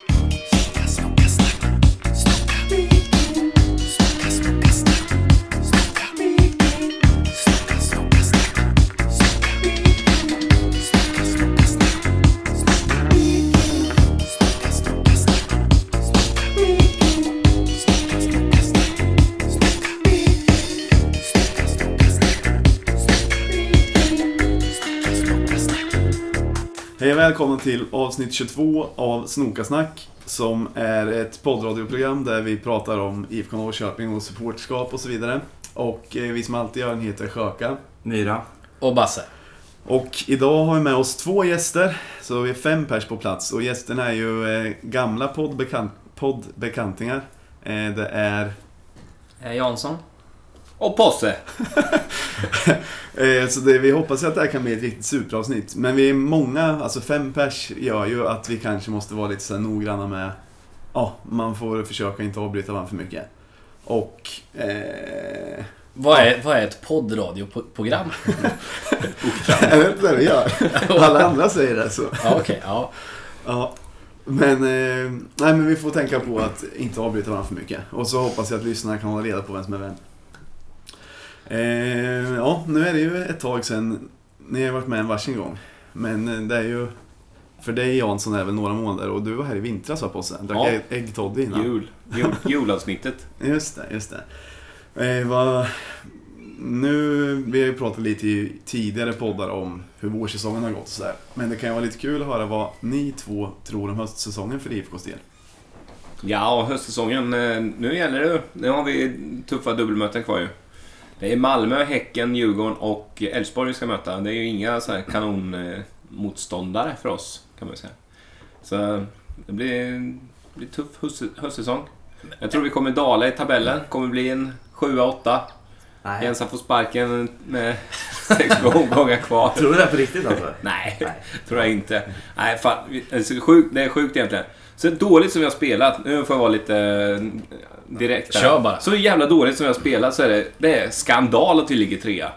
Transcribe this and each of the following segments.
Hej välkomna till avsnitt 22 av Snokasnack som är ett poddradioprogram där vi pratar om IFK Norrköping och supporterskap och så vidare. Och eh, vi som alltid gör den heter Sjöka. Myra. Och Basse. Och idag har vi med oss två gäster, så vi är fem pers på plats. Och gästerna är ju eh, gamla poddbekant poddbekantingar. Eh, det är Jansson. Och Posse. Eh, Så det, vi hoppas att det här kan bli ett riktigt superavsnitt. Men vi är många, alltså fem pers gör ju att vi kanske måste vara lite så här noggranna med... Ja, man får försöka inte avbryta varandra för mycket. Och... Eh, Vad är, vad är ett poddradioprogram? jag vet inte vad vi gör. Alla andra säger det så. Ja, okej. ja. Ja. Men, eh, nej, men vi får tänka på att inte avbryta varandra för mycket. Och så hoppas jag att lyssnarna kan hålla reda på vem som är vem. Eh, ja, nu är det ju ett tag sedan ni har varit med en varsin gång. Men eh, det är ju... För dig Jansson är väl några månader och du var här i vintras va Posse? Drack Ja. ägg- äggtoddy innan. Jul. Jul. Julavsnittet. Just det, just det. Eh, vad, nu, vi har ju pratat lite i tidigare poddar om hur vårsäsongen har gått sådär. Men det kan ju vara lite kul att höra vad ni två tror om höstsäsongen för IFKs del. Ja, höstsäsongen. eh, Nu gäller det. Nu har vi tuffa dubbelmöten kvar ju. Det är Malmö, Häcken, Djurgården och Elfsborg vi ska möta. Det är ju inga så här kanonmotståndare för oss, kan man säga. Så det blir, det blir tuff höst, höstsäsong. Jag tror vi kommer dala i tabellen. kommer bli en 7-8. Nej. Jens får sparken med sex omgångar kvar. Tror du det på riktigt alltså? Nej, Nej. tror jag inte. Nej, fan, det, är så sjukt, det är sjukt egentligen. Så dåligt som vi har spelat, nu får jag vara lite eh, direkt här. Kör bara. Så jävla dåligt som vi har spelat så är det, det är skandal att vi ligger trea.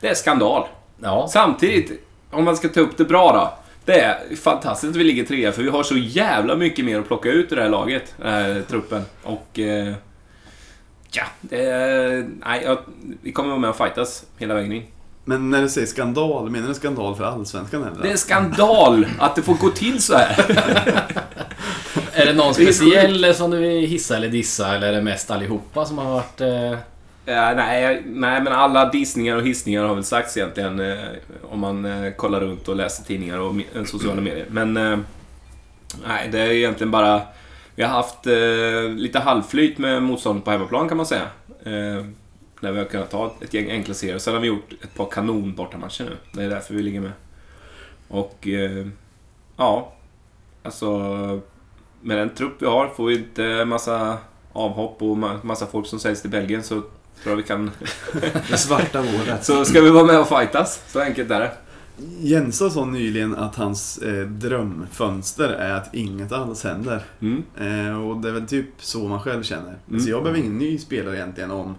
Det är skandal. ja. Samtidigt, om man ska ta upp det bra då. Det är fantastiskt att vi ligger trea för vi har så jävla mycket mer att plocka ut i det här laget, den här truppen. Och... Eh, ja, det är, nej, jag, vi kommer vara med och fightas hela vägen in. Men när du säger skandal, menar du skandal för Allsvenskan eller? Det är skandal att det får gå till så här. Är det någon speciell som du vill hissa eller dissa eller är det mest allihopa som har varit... Eh... Ja, nej, nej, men alla dissningar och hissningar har väl sagts egentligen eh, om man eh, kollar runt och läser tidningar och eh, sociala medier. Men eh, nej, det är egentligen bara... Vi har haft eh, lite halvflyt med motståndet på hemmaplan kan man säga. Där vi har kunnat ta ett gäng enkla serier. Sen har vi gjort ett par kanon bortamatcher nu. Det är därför vi ligger med. Och ja, alltså med den trupp vi har får vi inte massa avhopp och ma- massa folk som säljs till Belgien så tror jag vi kan... Det svarta hålet. Så ska vi vara med och fightas. Så enkelt är det. Jensa sa nyligen att hans eh, drömfönster är att inget alls händer. Mm. Eh, och det är väl typ så man själv känner. Så jag behöver ingen ny spelare egentligen om,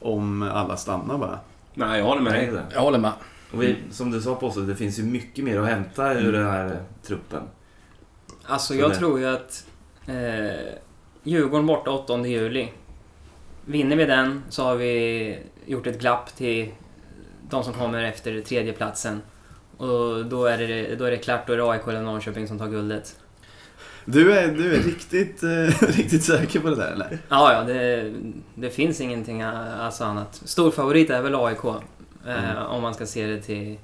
om alla stannar bara. Nej, jag håller med dig. det. Jag håller med. Och vi, som du sa på oss, det finns ju mycket mer att hämta ur den här truppen. Alltså Så jag tror ju att eh, Djurgården borta 8 juli. Vinner vi den så har vi gjort ett glapp till de som kommer efter tredjeplatsen. Och då är, det, då är det klart, då är det AIK eller Norrköping som tar guldet. Du är, du är riktigt, eh, riktigt säker på det där eller? Ja, ja, det, det finns ingenting eh, alltså annat. Stor favorit är väl AIK. Eh, Mm. Om man ska se det till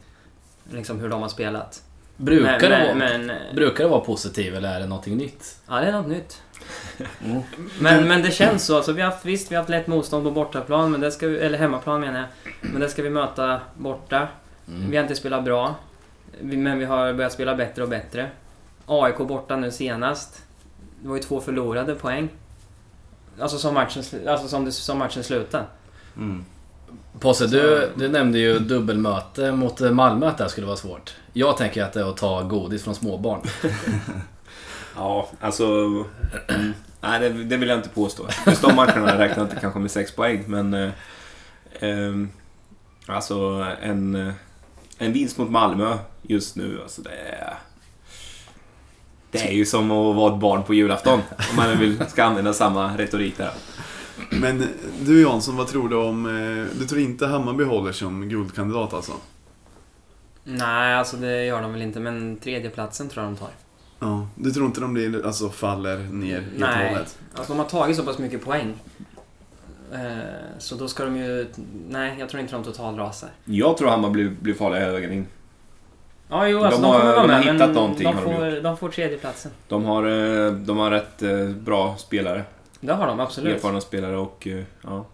liksom hur de har spelat. Brukar, det vara, men, men, brukar det vara positiv eller är det någonting nytt? Ja, det är något nytt. Mm. Men, men det känns så. Alltså, vi har haft, visst, vi har haft lätt motstånd på bortaplan, men det ska vi, eller hemmaplan menar jag. Men det ska vi möta borta. Mm. Vi har inte spelat bra, men vi har börjat spela bättre och bättre. AIK borta nu senast. Det var ju två förlorade poäng. Alltså som matchen, alltså som, det, som matchen slutade. Mm. Posse, du, du nämnde ju dubbelmöte mot Malmö att det här skulle vara svårt. Jag tänker att det är att ta godis från småbarn. Ja, alltså... mm, Nej, det, det vill jag inte påstå. Just de matcherna räknar jag inte kanske med sex poäng, men... Eh, ehm, alltså, en, en vinst mot Malmö just nu, alltså det är... Det är ju som att vara ett barn på julafton. Om man vill, ska använda samma retorik där. Men du Jansson, vad tror du om... eh, Du tror inte Hammarby håller som guldkandidat alltså? Nej, alltså det gör de väl inte, men tredjeplatsen tror jag de tar. Ja. Du tror inte de blir, alltså, faller ner helt och Nej. hållet? Alltså de har tagit så pass mycket poäng. Eh, Så då ska de ju... Nej, jag tror inte de totalrasar. Jag tror Hammar blir, blir farliga hela vägen in. Ja, jo, De alltså de, har- kommer vara de har med, men de har de får, de får tredjeplatsen. De har, eh, de har rätt bra spelare. Det har de absolut. Erfarna spelare och eh, ja.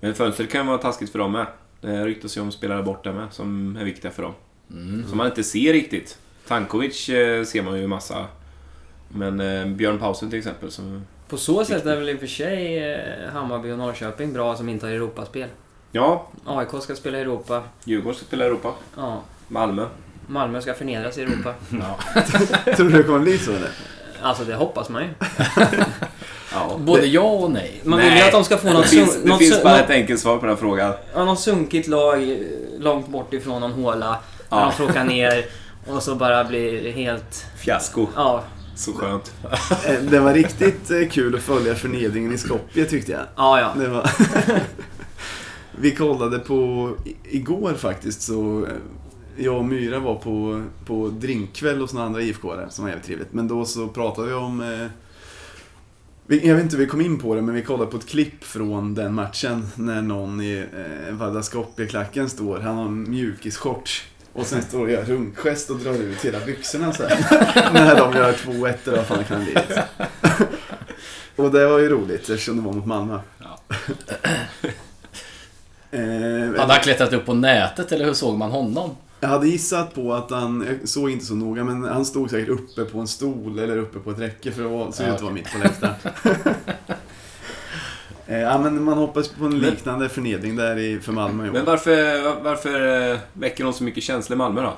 Men fönstret kan vara taskigt för dem med. Det ryktas ju om spelare borta med som är viktiga för dem. Mm. Som man inte ser riktigt. Tankovic eh, ser man ju massa. Men eh, Björn Pausen till exempel. Som, På så sätt är väl i och för sig Hammarby och Norrköping bra som inte har Europaspel. ja, AIK ska spela i Europa. Djurgården ska spela i Europa. Ja, Malmö. Malmö ska förnedras i Europa. Ja. Tror du det kommer bli så eller? Alltså det hoppas man ju. Ja. Både ja och nej. Man vill ju Nej. att de ska få Det något, finns, sun- det något, finns bara något, ett enkelt svar på den här frågan. ja, något sunkigt lag eh, långt bort ifrån någon håla. Där Ja. de får åka ner och så bara blir helt... Fiasko. Ja, Så skönt. Eh, Det var riktigt eh, kul att följa förnedringen i Skopje tyckte jag. ja, ja. Det var... Vi kollade på, igår faktiskt så, jag och Myra var på, på drinkkväll hos några andra IFK-are som var jävligt trevligt. Men då så pratade vi om, eh, jag vet inte hur vi kom in på det, men vi kollade på ett klipp från den matchen när någon i eh, Vardar Skopje-klacken står, han har en mjukisshorts. Och sen står och gör runkgest och drar ut hela byxorna så här. När de gör 2-1 eller vad fan det kan bli. Och det var ju roligt eftersom det var mot Malmö. Ja. Eh, Hade han klättrat upp på nätet eller hur såg man honom? Jag hade gissat på att han, jag såg inte så noga, men han stod säkert uppe på en stol eller uppe på ett räcke för det såg ut att vara mitt på läktaren. Eh, ja, men man hoppas på en liknande förnedring där i, för Malmö i år. Men varför, varför eh, väcker de så mycket känslor i Malmö då?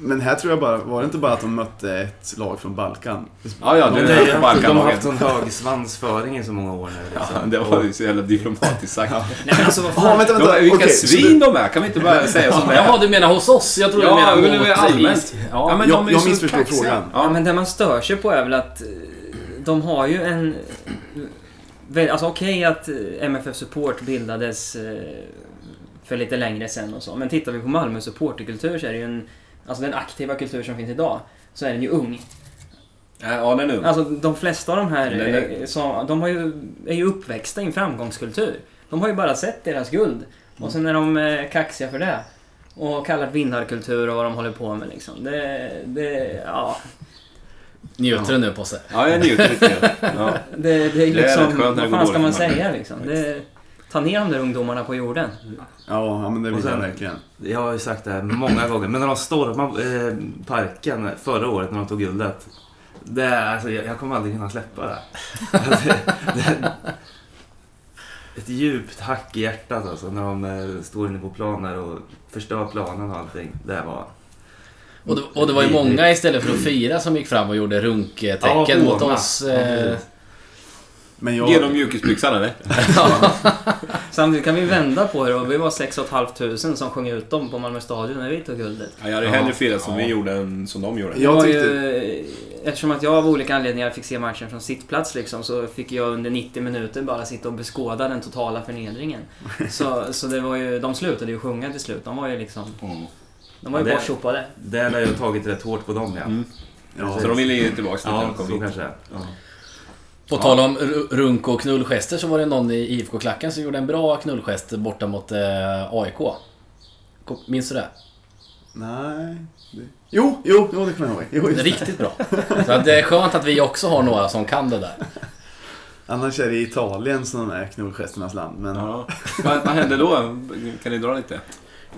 Men här tror jag bara, var det inte bara att de mötte ett lag från Balkan? Ja, ja, De, det de, är de har haft en hög svansföring i så många år nu. Ja, Liksom. det var ju så jävla diplomatiskt sagt. Nej men alltså vad Ja, fan. vänta, De, vänta. vilka så svin de är, kan vi inte bara säga som det Jaha, är? du menar hos oss? Jag trodde Ja, du menade men det mot allmänt. Ja, Ja, men Jag- de är jag så missförstod frågan. Ja, Ja, men det man stör sig på är väl att eh, de har ju en... väl- Alltså okej att eh, MFF Support bildades eh, för lite längre sen och så. Men tittar vi på Malmö supporterkultur så är det ju en... Alltså den aktiva kultur som finns idag. Så är den ju ung. ja, den är ung. Alltså de flesta av de här är- eh, som, de har ju, är ju uppväxta i en framgångskultur. De har ju bara sett deras guld. Och sen är de eh, kaxiga för det. Och kallar det vinnarkultur och vad de håller på med liksom. Det, det, ja, Njuter du nu på sig? Ja, jag njuter lite. Ja. det, det är Det är liksom... vad fan ska man säga liksom? Det, ta ner de där ungdomarna på jorden. Ja, men det vill jag verkligen. Jag har ju sagt det här många gånger, men när de stormade eh, parken förra året när de tog guldet. Det, är- alltså, jag, jag kommer aldrig kunna släppa det. Det, det ett djupt hack i hjärtat alltså, när de eh, står inne på planen och förstör planen och allting. Det var... Och det, och det var ju många istället för att fira som gick fram och gjorde runktecken Ja, mot oss. Ja, Eh, Men Ge dem jag, mjukisbyxan eller? Samtidigt kan vi vända på det och vi var 6 500 som sjöng ut dem på Malmö stadion när vi tog guldet. Ja, jag hade Ja. hellre firat som Ja. vi gjorde än som de gjorde. Jag tyckte- ju, eftersom att jag av olika anledningar fick se matchen från sittplats liksom, så fick jag under 90 minuter bara sitta och beskåda den totala förnedringen. Så, så det var ju, de slutade ju sjunga till slut. De var ju liksom... De var ju Ja, det- bortsopade. Det lär ju ha tagit rätt hårt på dem ja. Mm. ja, Så de ville ge tillbaka när Ja, de kom så hit. kanske det är. ja. På tal om ru- runk och knullgester så var det någon i IFK-klacken som gjorde en bra knullgest borta mot eh, AIK. Minns du det? Nej. Det... Jo, jo, jo, det kommer jag ihåg. Jo, riktigt bra. Så att det är skönt att vi också har några som kan det där. Annars är det Italien som är knullgesternas land. Men Ja. vad, vad hände då? Kan ni dra lite?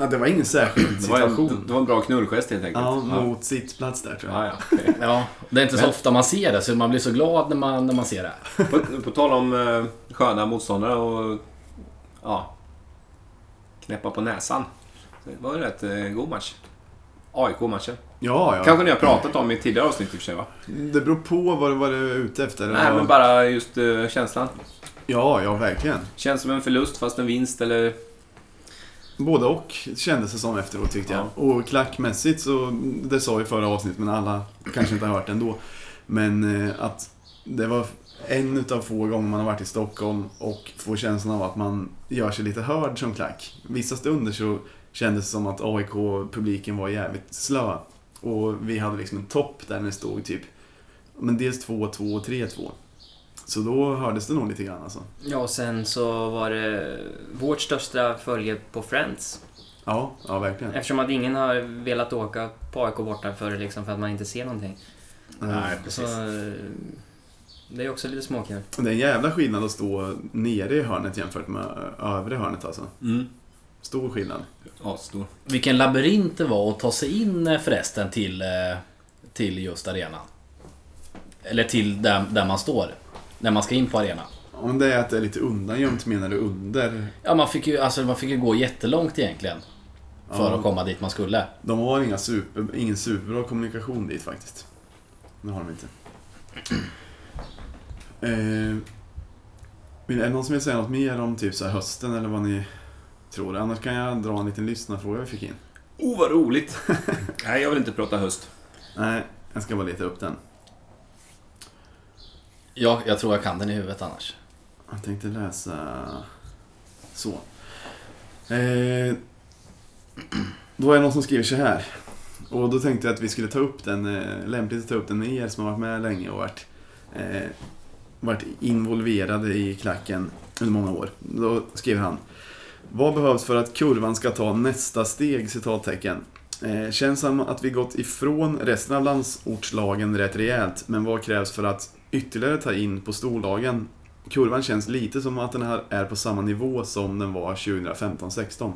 Ja, det var ingen särskild Det var en, situation. det var en bra knullgest helt enkelt. Ja, mot sittplats där tror jag. Ja, ja. Ja, det är inte så ofta man ser det så man blir så glad när man, när man ser det. på, på tal om eh, sköna motståndare och ja, knäppa på näsan. Det var en rätt eh, god match. AIK-matchen. Ja, ja. Kanske ni har pratat om i tidigare avsnitt i och för sig va? Det beror på vad du var ute efter. Nej, Ja. men bara just eh, känslan. Ja, ja, verkligen. Känns som en förlust fast en vinst eller... både och kändes det som efteråt tyckte jag. Och klackmässigt så, det sa vi i förra avsnittet men alla kanske inte har hört det ändå. Men eh, att det var en utav få gånger man har varit i Stockholm och får känslan av att man gör sig lite hörd som klack. Vissa stunder så kändes det som att AIK-publiken var jävligt slö. Och vi hade liksom en topp där det stod typ men dels 2-2 och 3-2. Så då hördes det nog lite grann alltså. Ja, och sen så var det vårt största följe på Friends. Ja, ja verkligen. Eftersom att ingen har velat åka på AIK borta för, liksom, för att man inte ser någonting. Nej, Så, eh, det är också lite småkul. Det är en jävla skillnad att stå nere i hörnet jämfört med övre hörnet alltså. Mm. Stor skillnad. Ja, stor. Vilken labyrint det var att ta sig in eh, förresten till, eh, till just arenan. Eller till där, där man står. När man ska in på arenan. Om det är att det är lite undangömt menar du under? Ja, man fick ju, alltså, man fick ju gå jättelångt egentligen. För Ja. att komma dit man skulle. De har inga super, ingen superbra kommunikation dit faktiskt. Det har de inte. Eh, är det någon som vill säga något mer om typ så här hösten eller vad ni tror? Annars kan jag dra en liten lyssnarfråga vi fick in. Oh, vad roligt! Nej, jag vill inte prata höst. Nej, jag ska bara leta upp den. Ja, jag tror jag kan den i huvudet annars. Jag tänkte läsa så. Eh, då är det någon som skriver så här. Och då tänkte jag att vi skulle ta upp den, eh, lämpligt att ta upp den med er som har varit med länge och varit, eh, varit involverade i klacken under många år. Då skriver han. Vad behövs för att kurvan ska ta nästa steg? Citattecken. Eh, känns som att vi gått ifrån resten av landsortslagen rätt rejält, men vad krävs för att ytterligare ta in på storlagen? Kurvan känns lite som att den här är på samma nivå som den var 2015-16.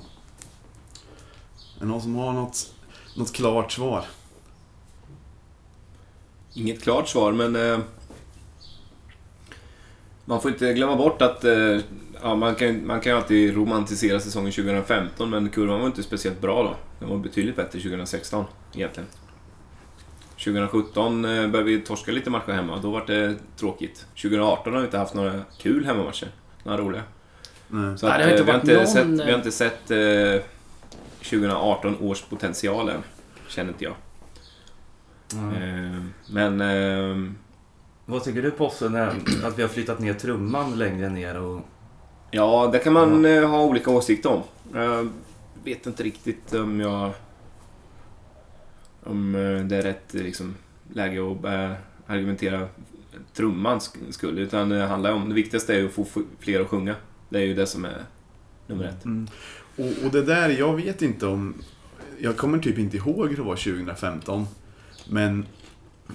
Är det någon som har något, något klart svar? Inget klart svar, men... Eh, man får inte glömma bort att... Eh, ja, man, kan, man kan ju alltid romantisera säsongen 2015, men kurvan var inte speciellt bra då. Den var betydligt bättre 2016, egentligen. 2017 eh, började vi torska lite matcher hemma, då var det tråkigt. 2018 har vi inte haft några kul hemmamatcher. Några roliga. Nej. Så Nej, att, det har inte eh, vi, har inte någon, sett, eh, vi har inte sett eh, 2018 års potential än, känner inte jag. Eh, men... Eh, Vad tycker du Posse, när, att vi har flyttat ner trumman längre ner och... Ja, det kan man eh, ha olika åsikter om. Jag vet inte riktigt om jag... Om eh, det är rätt eh, liksom, läge att börja argumentera trummans skull. Utan det handlar om... Det viktigaste är att få fler att sjunga. Det är ju det som är nummer ett. Mm. Och, och det där, jag vet inte om... Jag kommer typ inte ihåg hur det var 2015. Men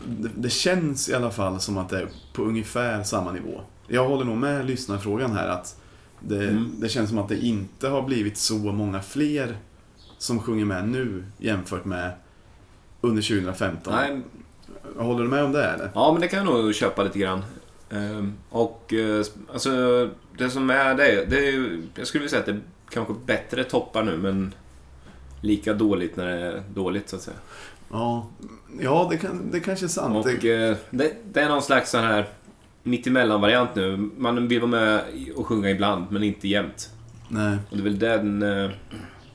det, det känns i alla fall som att det är på ungefär samma nivå. Jag håller nog med lyssnarfrågan här att det, Mm. det känns som att det inte har blivit så många fler som sjunger med nu jämfört med under 2015. Nej, Håller du med om det eller? Ja, men det kan jag nog köpa lite grann. Ehm, och eh, alltså, det som är det, det är Jag skulle säga att det är kanske bättre toppar nu, men lika dåligt när det är dåligt, så att säga. Ja, ja det, kan, det kanske är sant. Och Det, eh, det, det är någon slags sån här mittemellan-variant nu. Man vill vara med och sjunga ibland, men inte jämt. nej. Och det är väl den, eh,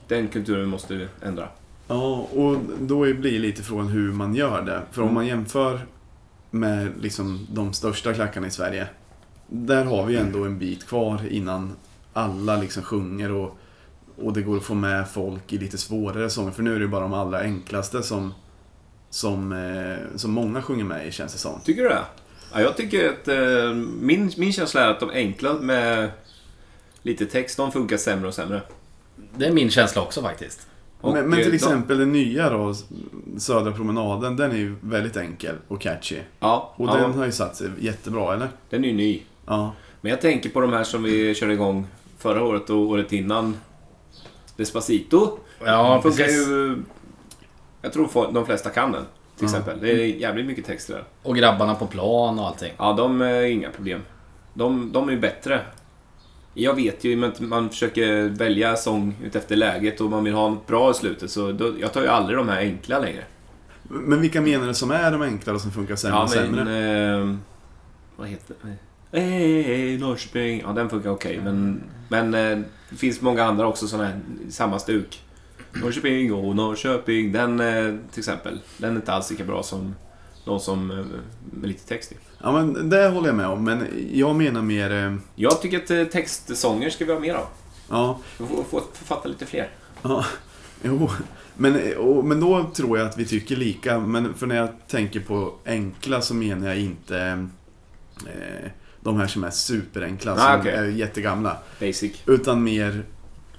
den kulturen vi måste ändra. Ja, och då blir lite frågan hur man gör det. För om Mm. man jämför med liksom de största klackarna i Sverige. Där har vi ändå en bit kvar innan alla liksom sjunger och, och det går att få med folk i lite svårare sånger. För nu är det bara de allra enklaste som, som, eh, som många sjunger med i känns det som. Tycker du det? Ja, jag tycker att eh, min, min känsla är att de enkla med lite text, de funkar sämre och sämre. Det är min känsla också faktiskt. Och, men, men till eh, exempel den nya då, Södra promenaden, den är ju väldigt enkel och catchy. Ja, Och ja den har ju satt sig jättebra, eller? den är ju ny. Ja. Men jag tänker på de här som vi körde igång förra året och året innan. Despacito. Ja, funkar precis. ju... Jag tror de flesta kan den. Till Ja. exempel. Det är jävligt mycket texter där. Och grabbarna på plan och allting. Ja, de är inga problem. De, de är ju bättre. Jag vet ju, men man försöker välja sång utefter läget och man vill ha något bra i slutet. Så då, jag tar ju aldrig de här enkla längre. Men vilka menar du som är de enklare och som funkar sämre Ja, och men... sämre? Eh, vad heter det? Hej Norrköping. Ja, den funkar okej. men men eh, det finns många andra också sådana här, samma stuk. Norrköping och Norrköping. Den eh, till exempel. Den är inte alls lika bra som någon som eh, med lite text i. Ja, men det håller jag med om. Men jag menar mer... eh, Jag tycker att eh, textsånger ska vi ha mer av. Ja, Vi får, författa lite fler. Ja, jo. Men, och, men då tror jag att vi tycker lika. Men för när jag tänker på enkla så menar jag inte eh, de här som är superenkla, Ah, som okej. är jättegamla. Basic. Utan mer,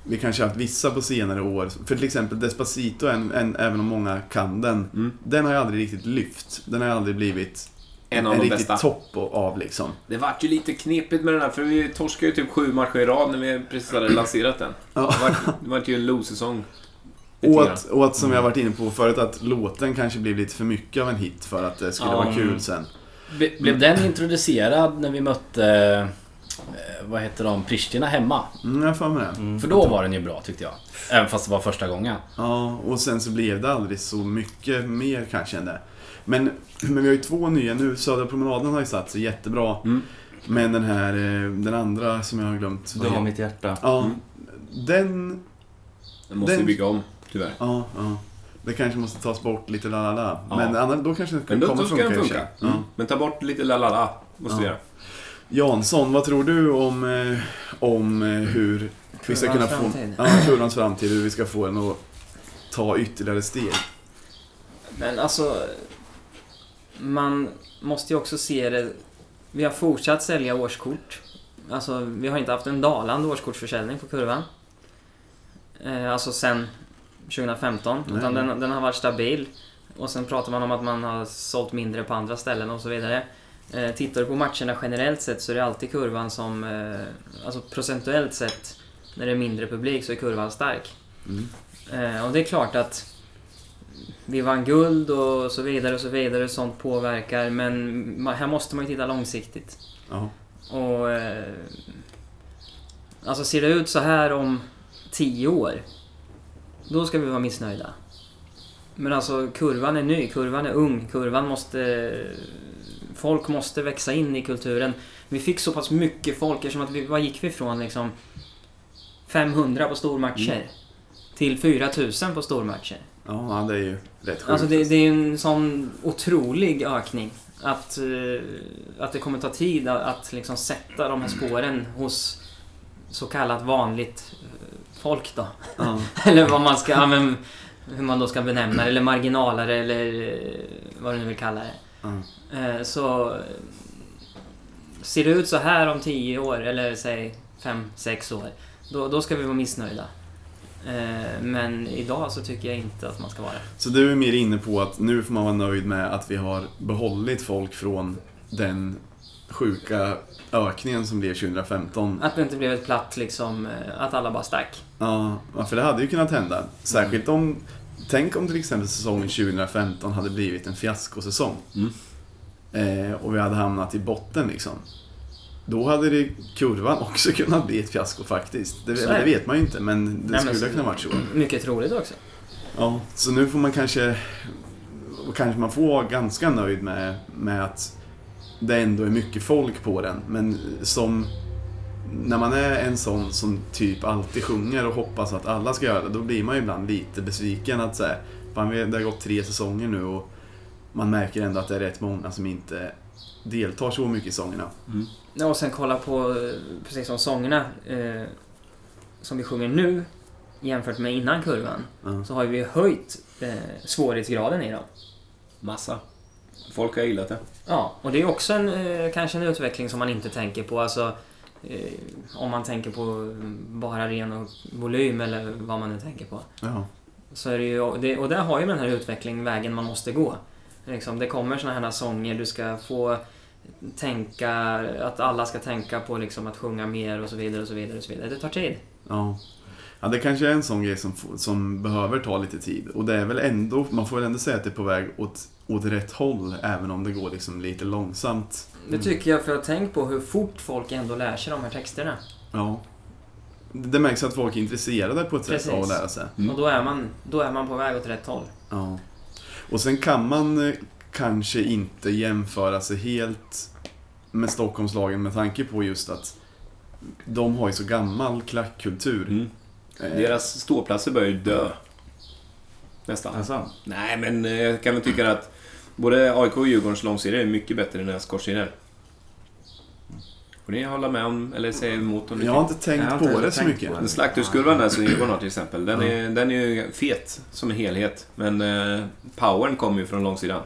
vi kanske haft vissa på senare år. För till exempel Despacito, en, en, även om många kan den, Mm. den har ju aldrig riktigt lyft. Den har ju aldrig blivit En av en de riktigt bästa. topp av liksom. Det vart ju lite knepigt med den här för vi torskade ju typ sju matcher i rad när vi precis hade lanserat den. Ja. Det vart, det vart ju en low-säsong. Och att, och att, som jag varit inne på förut, att låten kanske blev lite för mycket av en hit för att det skulle Ja. vara kul sen. Ble- Blev den introducerad när vi mötte, vad heter de, Pristina hemma? Mm, jag mig det. För då var den ju bra tyckte jag. Även fast det var första gången. Ja, och sen så blev det aldrig så mycket mer kanske än det. Men, men vi har ju två nya nu. Södra promenaden har ju satt sig jättebra. Mm. Men den här, eh, den andra som jag har glömt. Du har mitt hjärta. Ja, Mm. den... Den måste vi Den- bygga om, tyvärr. Ja, ja. Det kanske måste tas bort lite la la la. Ja. Men annars, då kanske det Men då, kommer då ska den funka funka. Mm. Ja. Men ta bort lite la la la. Måste vi göra. Jansson, vad tror du om, eh, om eh, hur vi ska kunna få... framtid. Ja, kurvans framtid. Hur vi ska få den att ta ytterligare steg. Men alltså, man måste ju också se det. Vi har fortsatt sälja årskort. Alltså, vi har inte haft en dalande årskortsförsäljning på kurvan. Eh, alltså sen 2015. Nej. Utan den, den har varit stabil. Och sen pratar man om att man har sålt mindre på andra ställen och så vidare. Eh, tittar du på matcherna generellt sett så är det alltid kurvan som... Eh, alltså procentuellt sett, när det är mindre publik så är kurvan stark. Mm. Eh, och det är klart att vi vann guld och så vidare och så vidare. Sånt påverkar. Men här måste man ju titta långsiktigt. Ja. Och... Eh, alltså ser det ut så här om tio år. Då ska vi vara missnöjda. Men alltså kurvan är ny, kurvan är ung, kurvan måste... Folk måste växa in i kulturen. Vi fick så pass mycket folk eftersom att vi, vad gick vi ifrån liksom 500 på stormatcher till 4000 på stormatcher. ja, det är ju rätt sjukt. Alltså det, det är en sån otrolig ökning. Att, eh, att det kommer ta tid att, att liksom sätta de här spåren hos så kallat vanligt eh, folk då. Ja. Eller vad man ska, hur man då ska benämna det. Eller marginalare eller eh, vad du nu vill kalla det. Ja. Eh, Så eh, ser det ut så här om 10 år eller säg 5-6 år. Då, då ska vi vara missnöjda. Eh, Men idag så tycker jag inte att man ska vara det. Så du är mer inne på att nu får man vara nöjd med att vi har behållit folk från den sjuka ökningen som blev 2015. Att det inte blev ett platt liksom, att alla bara stack. Ja, för det hade ju kunnat hända. Särskilt om... Tänk om till exempel säsongen 2015 hade blivit en fiaskosäsong. Mm. Eh, och vi hade hamnat i botten liksom. Då hade det, kurvan också kunnat bli ett fiasko faktiskt. Det, Så det vet man ju inte, men det Nej, men skulle så- kunna varit så. Mycket troligt också. Ja, så nu får man kanske... Kanske man får vara ganska nöjd med, med att det ändå är mycket folk på den. Men som... När man är en sån som typ alltid sjunger och hoppas att alla ska göra det, då blir man ju ibland lite besviken att säga Fan, det har gått tre säsonger nu och man märker ändå att det är rätt många som inte deltar så mycket i sångerna. Ja, och sen kolla på, eh, precis som sångerna eh, som vi sjunger nu jämfört med innan kurvan. Ja. Så har vi höjt eh, svårighetsgraden i dem. Massa. Folk har gillat det. Ja, och det är också en, eh, kanske en utveckling som man inte tänker på. Alltså, eh, om man tänker på bara ren och volym eller vad man nu tänker på. Ja. Så är det ju, och det, och där har ju den här utvecklingen vägen man måste gå. Liksom, det kommer såna här sånger, du ska få tänka, att alla ska tänka på liksom att sjunga mer och så vidare och så vidare. Och så vidare. Det tar tid. Ja. ja, det kanske är en sån grej som, som behöver ta lite tid. Och det är väl ändå, man får väl ändå säga att det är på väg åt, åt rätt håll, även om det går liksom lite långsamt. Det tycker jag för att tänk på hur fort folk ändå lär sig de här texterna. Ja. Det märks att folk är intresserade på ett sätt av att Precis. lära sig. Mm. Och då är, man, då är man på väg åt rätt håll. Ja. Och sen kan man eh, kanske inte jämföra sig helt med Stockholmslagen med tanke på just att de har ju så gammal klackkultur. Mm. Eh, Deras ståplatser börjar ju dö. Nästan. Alltså, Nej, men eh, jag kan väl tycka att både AIK och Djurgårdens långserie är mycket bättre än deras kortserier. Får ni hålla med om, eller säga emot om Jag har inte tänkt har på inte det så mycket. på slakthuskurvan där som Djurgården har till exempel, den, är, den är ju fet som en helhet. Men eh, powern kommer ju från långsidan.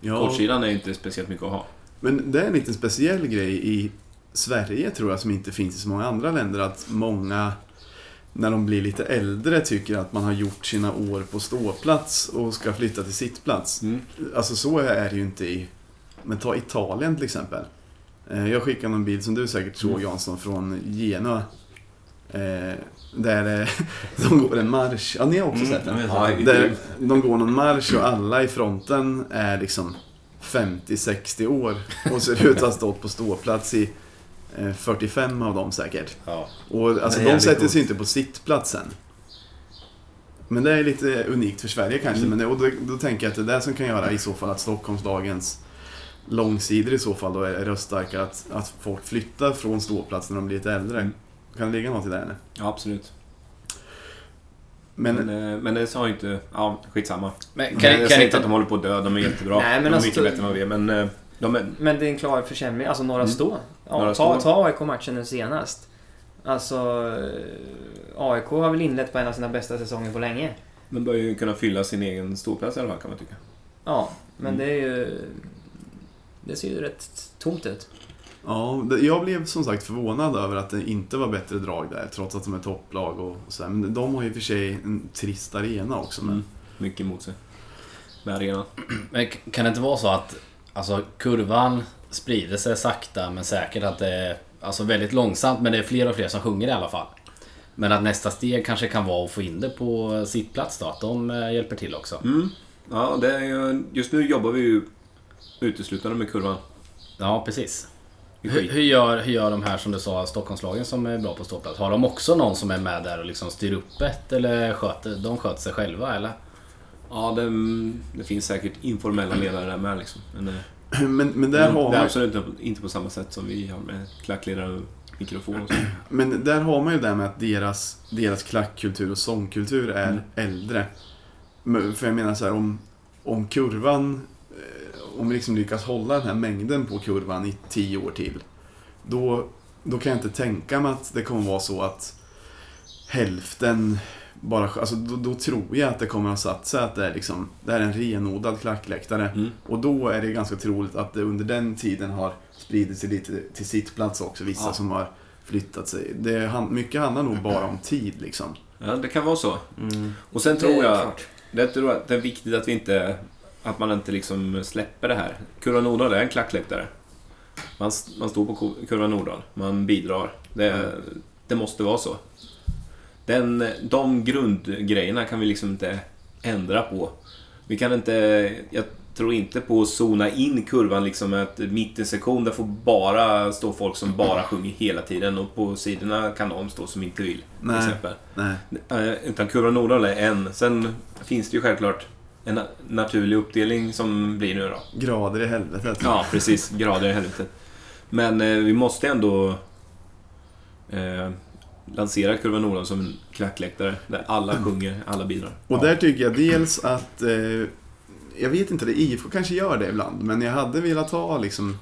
Ja, Kortsidan är ju inte speciellt mycket att ha. men det är en liten speciell grej i Sverige tror jag som inte finns i så många andra länder. Att många, när de blir lite äldre, tycker att man har gjort sina år på ståplats och ska flytta till sittplats. Mm. Alltså så är det ju inte i... Men ta Italien till exempel. Eh, Jag skickade någon bild som du säkert såg Mm. Jansson från Genua. Eh, Där eh, de går en marsch. Ja, ni har också Mm, sett den? Där de går någon marsch och alla i fronten är liksom 50-60 år och ser ut att ha stått på ståplats i eh, 45 av dem säkert. Ja. Och alltså, de sätter coolt. sig inte på sittplatsen. Men det är lite unikt för Sverige kanske. Mm. Men det, och då, då tänker jag att det är det som kan göra i så fall att Stockholmslagens långsidor i så fall då är röststarka. Att, att folk flyttar från ståplats när de blir lite äldre. Mm. Kan det ligga något i det? Eller? Ja, absolut. Men, Men, eh, men det sa ju inte... Ja, skitsamma. Men Kan, jag kan säger inte att de håller på att dö, de är jättebra. Nej, men de är alltså- mycket bättre än vad vi är, men eh, de är... Men det är en klar försämring. Alltså några Mm. stå. Ja, Några ta, stå. ta AIK-matchen nu senast. Alltså... eh, AIK har väl inlett på en av sina bästa säsonger på länge. De bör ju kunna fylla sin egen ståplats i alla fall, kan man tycka. Ja, men Mm. det är ju... Det ser ju rätt tomt ut. ja, jag blev som sagt förvånad över att det inte var bättre drag där. Trots att de är topplag och, och sådär. Men de har ju för sig en trist arena också. Men, Mm. Mycket emot sig. Med arenan. Men kan det inte vara så att alltså, kurvan sprider sig sakta men säkert att det är alltså, väldigt långsamt men det är fler och fler som sjunger i alla fall. Men att nästa steg kanske kan vara att få in det på sittplats då, att de eh, hjälper till också. Mm. Ja, det är ju, just nu jobbar vi ju uteslutande med kurvan. Ja, precis. Hur, gör, hur gör de här som du sa, Stockholmslagen som är bra på ståplats? Har de också någon som är med där och liksom styr upp ett eller sköter, de sköter sig själva eller? Ja, det, det finns säkert informella ledare där med liksom. Men, eh, men, men där har det är man absolut inte, inte på samma sätt som vi har med klackledare och mikrofon och så. Men där har man ju det med att deras, deras klackkultur och sångkultur är Mm. äldre. För jag menar så här, om, om kurvan, eh, om vi liksom lyckas hålla den här mängden på kurvan i tio år till. Då, då kan jag inte tänka mig att det kommer vara så att hälften bara, alltså då, då tror jag att det kommer att ha satt sig att det är liksom, det är en renodlad klackläktare. Mm. Och då är det ganska troligt att det under den tiden har spridit sig lite till sittplats också, vissa Ja. som har flyttat sig. Det, mycket handlar nog bara om tid liksom. Ja, det kan vara så. Mm. Och sen tror jag, det tror jag att det är viktigt att vi inte, att man inte liksom släpper det här. Kurva Nordahl är en klackläktare. Man, man står på Kurva Nordahl, man bidrar. Det, det måste vara så. Den, de grundgrejerna kan vi liksom inte ändra på. Vi kan inte, jag tror inte på att zona in kurvan liksom att mitt i sektion där får bara stå folk som bara sjunger hela tiden och på sidorna kan de stå som inte vill. Till Nej. exempel. Nej. Eh, Utan kurva Nordahl är en. Sen finns det ju självklart en na- naturlig uppdelning som blir nu då. Grader i helvetet. Ja, precis. Grader i helvetet. Men eh, vi måste ändå eh, lansera kurva Nordahl som en klackläktare. Där alla sjunger, alla bidrar. Och där tycker jag dels att, eh, jag vet inte, det IFK kanske gör det ibland, men jag hade velat ha liksom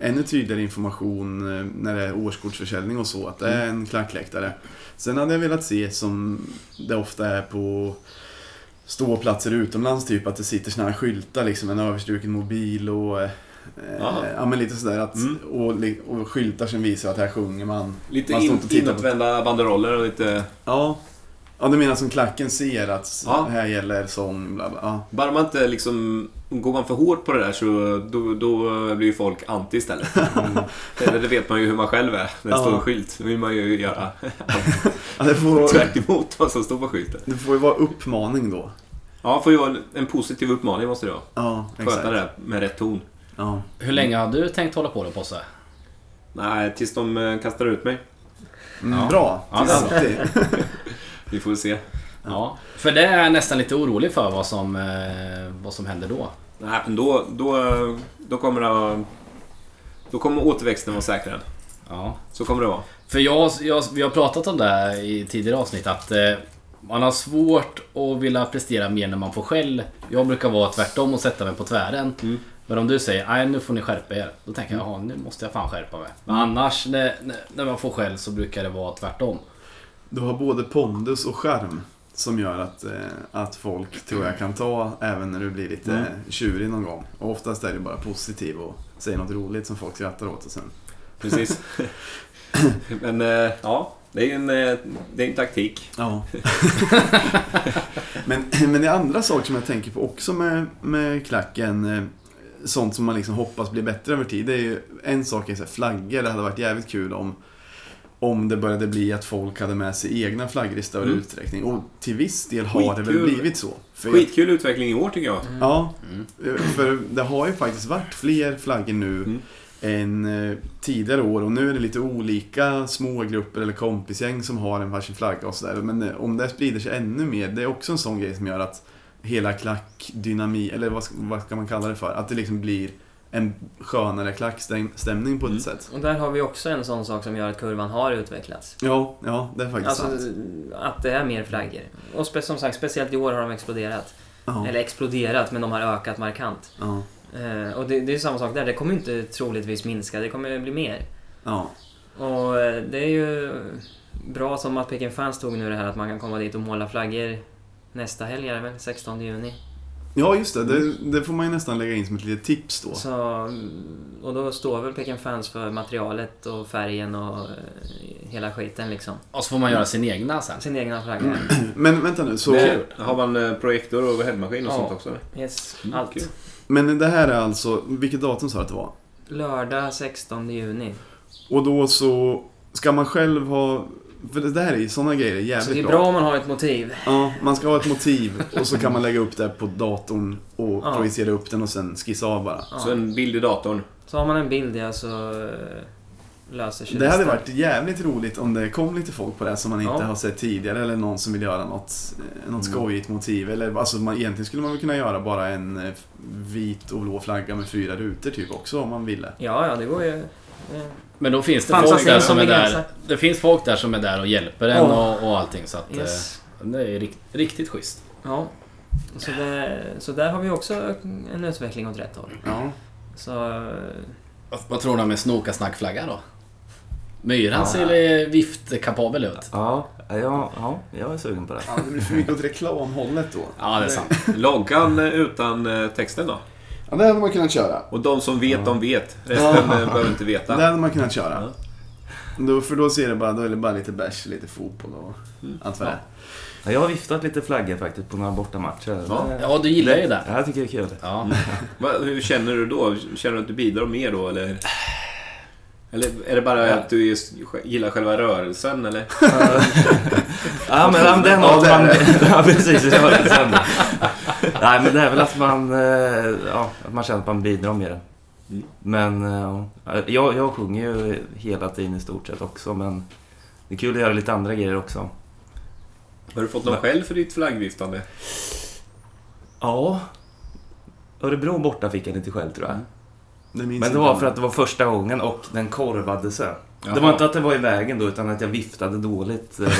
ännu tydligare information eh, när det är årskortsförsäljning och så, att det är en klackläktare. Sen hade jag velat se som det ofta är på ståplatser utomlands, typ att det sitter såna här skyltar, liksom en överstruken mobil och eh, Aha. ja, men lite sådär att, Mm. och, och skyltar som visar att här sjunger man. Lite Man in, inåtvända banderoller och lite... Ja, ja du menar som klacken ser att Ja. här gäller sång, bla bla. Ja. Bara man inte liksom... Går man för hårt på det där så då, då blir ju folk anti istället. det, det vet man ju hur man själv är när det Ja. står en skylt. Då vill man ju göra Ja, det, får, tvärt emot vad som står på skylten. det får ju vara uppmaning då. Ja, får ju vara en positiv uppmaning måste det vara. Ja, Sköta exakt. det där med rätt ton. Ja. Hur länge har du tänkt hålla på det Posse? Nej, tills de eh, kastar ut mig. Mm, Ja. Bra, Ja, till det är alltid. Vi får se. Ja. För det är jag nästan lite orolig för vad som, eh, vad som händer då. Nej, men då, då, då kommer det att Då kommer återväxten vara säkrare. Ja. Så kommer det vara. För jag, jag, vi har pratat om det här i tidigare avsnitt att eh, man har svårt att vilja prestera mer när man får skäll. Jag brukar vara tvärtom och sätta mig på tvären. Mm. Men om du säger nej nu får ni skärpa er. Då tänker jag, jaha nu måste jag fan skärpa mig. Men Mm. annars när, när- när man får skäll så brukar det vara tvärtom. Du har både pondus och charm som gör att, eh, att folk tror jag kan ta även när du blir lite Mm. tjurig någon gång. Och oftast är du bara positiv och säger något roligt som folk skrattar åt och sen. Precis. Men eh, ja, det är en, eh, det är en taktik. Ja. men, men det är andra saker som jag tänker på också med, med klacken. eh, Sånt som man liksom hoppas blir bättre över tid. Det är ju en sak är så flaggor. Det hade varit jävligt kul om om det började bli att folk hade med sig egna flaggor i större Mm. utsträckning. Och till viss del har det väl Skitkul. blivit så. För Skitkul utveckling i år tycker jag. Ja, Mm. för det har ju faktiskt varit fler flaggor nu Mm. än eh, tidigare år. Och nu är det lite olika små grupper eller kompisgäng som har en varsin flagga och sådär. Men eh, om det sprider sig ännu mer, det är också en sån grej som gör att hela klackdynami, eller vad ska, vad ska man kalla det för? Att det liksom blir en skönare klackstämning på ett Mm. sätt. Och där har vi också en sån sak som gör att kurvan har utvecklats. Ja, ja, det är faktiskt Alltså sant. att det är mer flaggor. Och spe, som sagt, speciellt i år har de exploderat. Ja, Eller exploderat, men de har ökat markant. Eh, och det, det är samma sak där, det kommer inte troligtvis minska, det kommer bli mer. ja. Och eh, det är ju bra som att Peking Fans tog nu det här att man kan komma dit och måla flaggor nästa helg, är det väl? 16 juni. Ja, just det, det. Det får man ju nästan lägga in som ett litet tips då. Så, och då står väl Peking Fans för materialet och färgen och eh, hela skiten liksom. Och så får man göra sin egna sen. Sin egna flagga. Men vänta nu, så... Det, har man eh, projektor och overheadmaskin och Ja. sånt också? Yes, Mm, allt. kul. Men det här är alltså, vilket datum sa du att det var? Lördag 16 juni. Och då så ska man själv ha... För det här är ju sådana grejer är Så jävligt det är bra. bra om man har ett motiv. Ja, man ska ha ett motiv och så kan man lägga upp det på datorn och Ja. projicera upp den och sen skissa av bara. Ja. Så en bild i datorn. Så har man en bild ja, så eh, löser sig Det hade resten. varit jävligt roligt om det kom lite folk på det som man inte Ja. har sett tidigare eller någon som vill göra något, eh, något skojigt motiv. Eller, alltså, man, egentligen skulle man väl kunna göra bara en eh, vit och blå flagga med fyra rutor typ också om man ville. Ja, ja, det går ju. Men då finns det folk där som är där. Det finns folk där som är där och hjälper en och, och allting. Så att Yes. eh, det är rikt, riktigt schysst. Ja. Så, det, så där har vi också en utveckling åt rätt håll. Ja. Så... eh, Vad, vad tror du om en snoka-snack-flagga då? Myran Ja. ser viftkapabel ut. Ja, ja, ja, jag är sugen på det. ja, det blir för mycket åt reklamhållet då. Ja, det är sant. Loggan utan eh, texten då? Ja, det hade man kunnat köra. Och de som vet, de vet. Resten eh, behöver inte Det veta. hade man kunnat köra. Då, för då ser det bara, då är det bara lite bärs, lite fotboll och allt vad det är. Ja, Jag har viftat lite flaggor faktiskt på några bortamatcher. Ja. Det- Ja, du gillar ju det. Ja, jag tycker det är kul. Ja. Hur känner du då? Känner du att du bidrar mer då eller? Eller är det bara att du just gillar själva rörelsen eller? Ja, men ja, Ja, det är man... Ja, precis. Sämre. Nej, men det är väl att man, eh, ja, att man känner att man bidrar med det. Mm. Men eh, ja, jag, jag sjunger ju hela tiden i stort sett också, men det är kul att göra lite andra grejer också. Har du fått någon skäll för ditt flaggviftande? Ja. Örebro borta fick jag lite själv tror jag. Men det var för att det var första gången och den korvade sig. Jaha. Det var inte att det var i vägen då, utan att jag viftade dåligt. eh,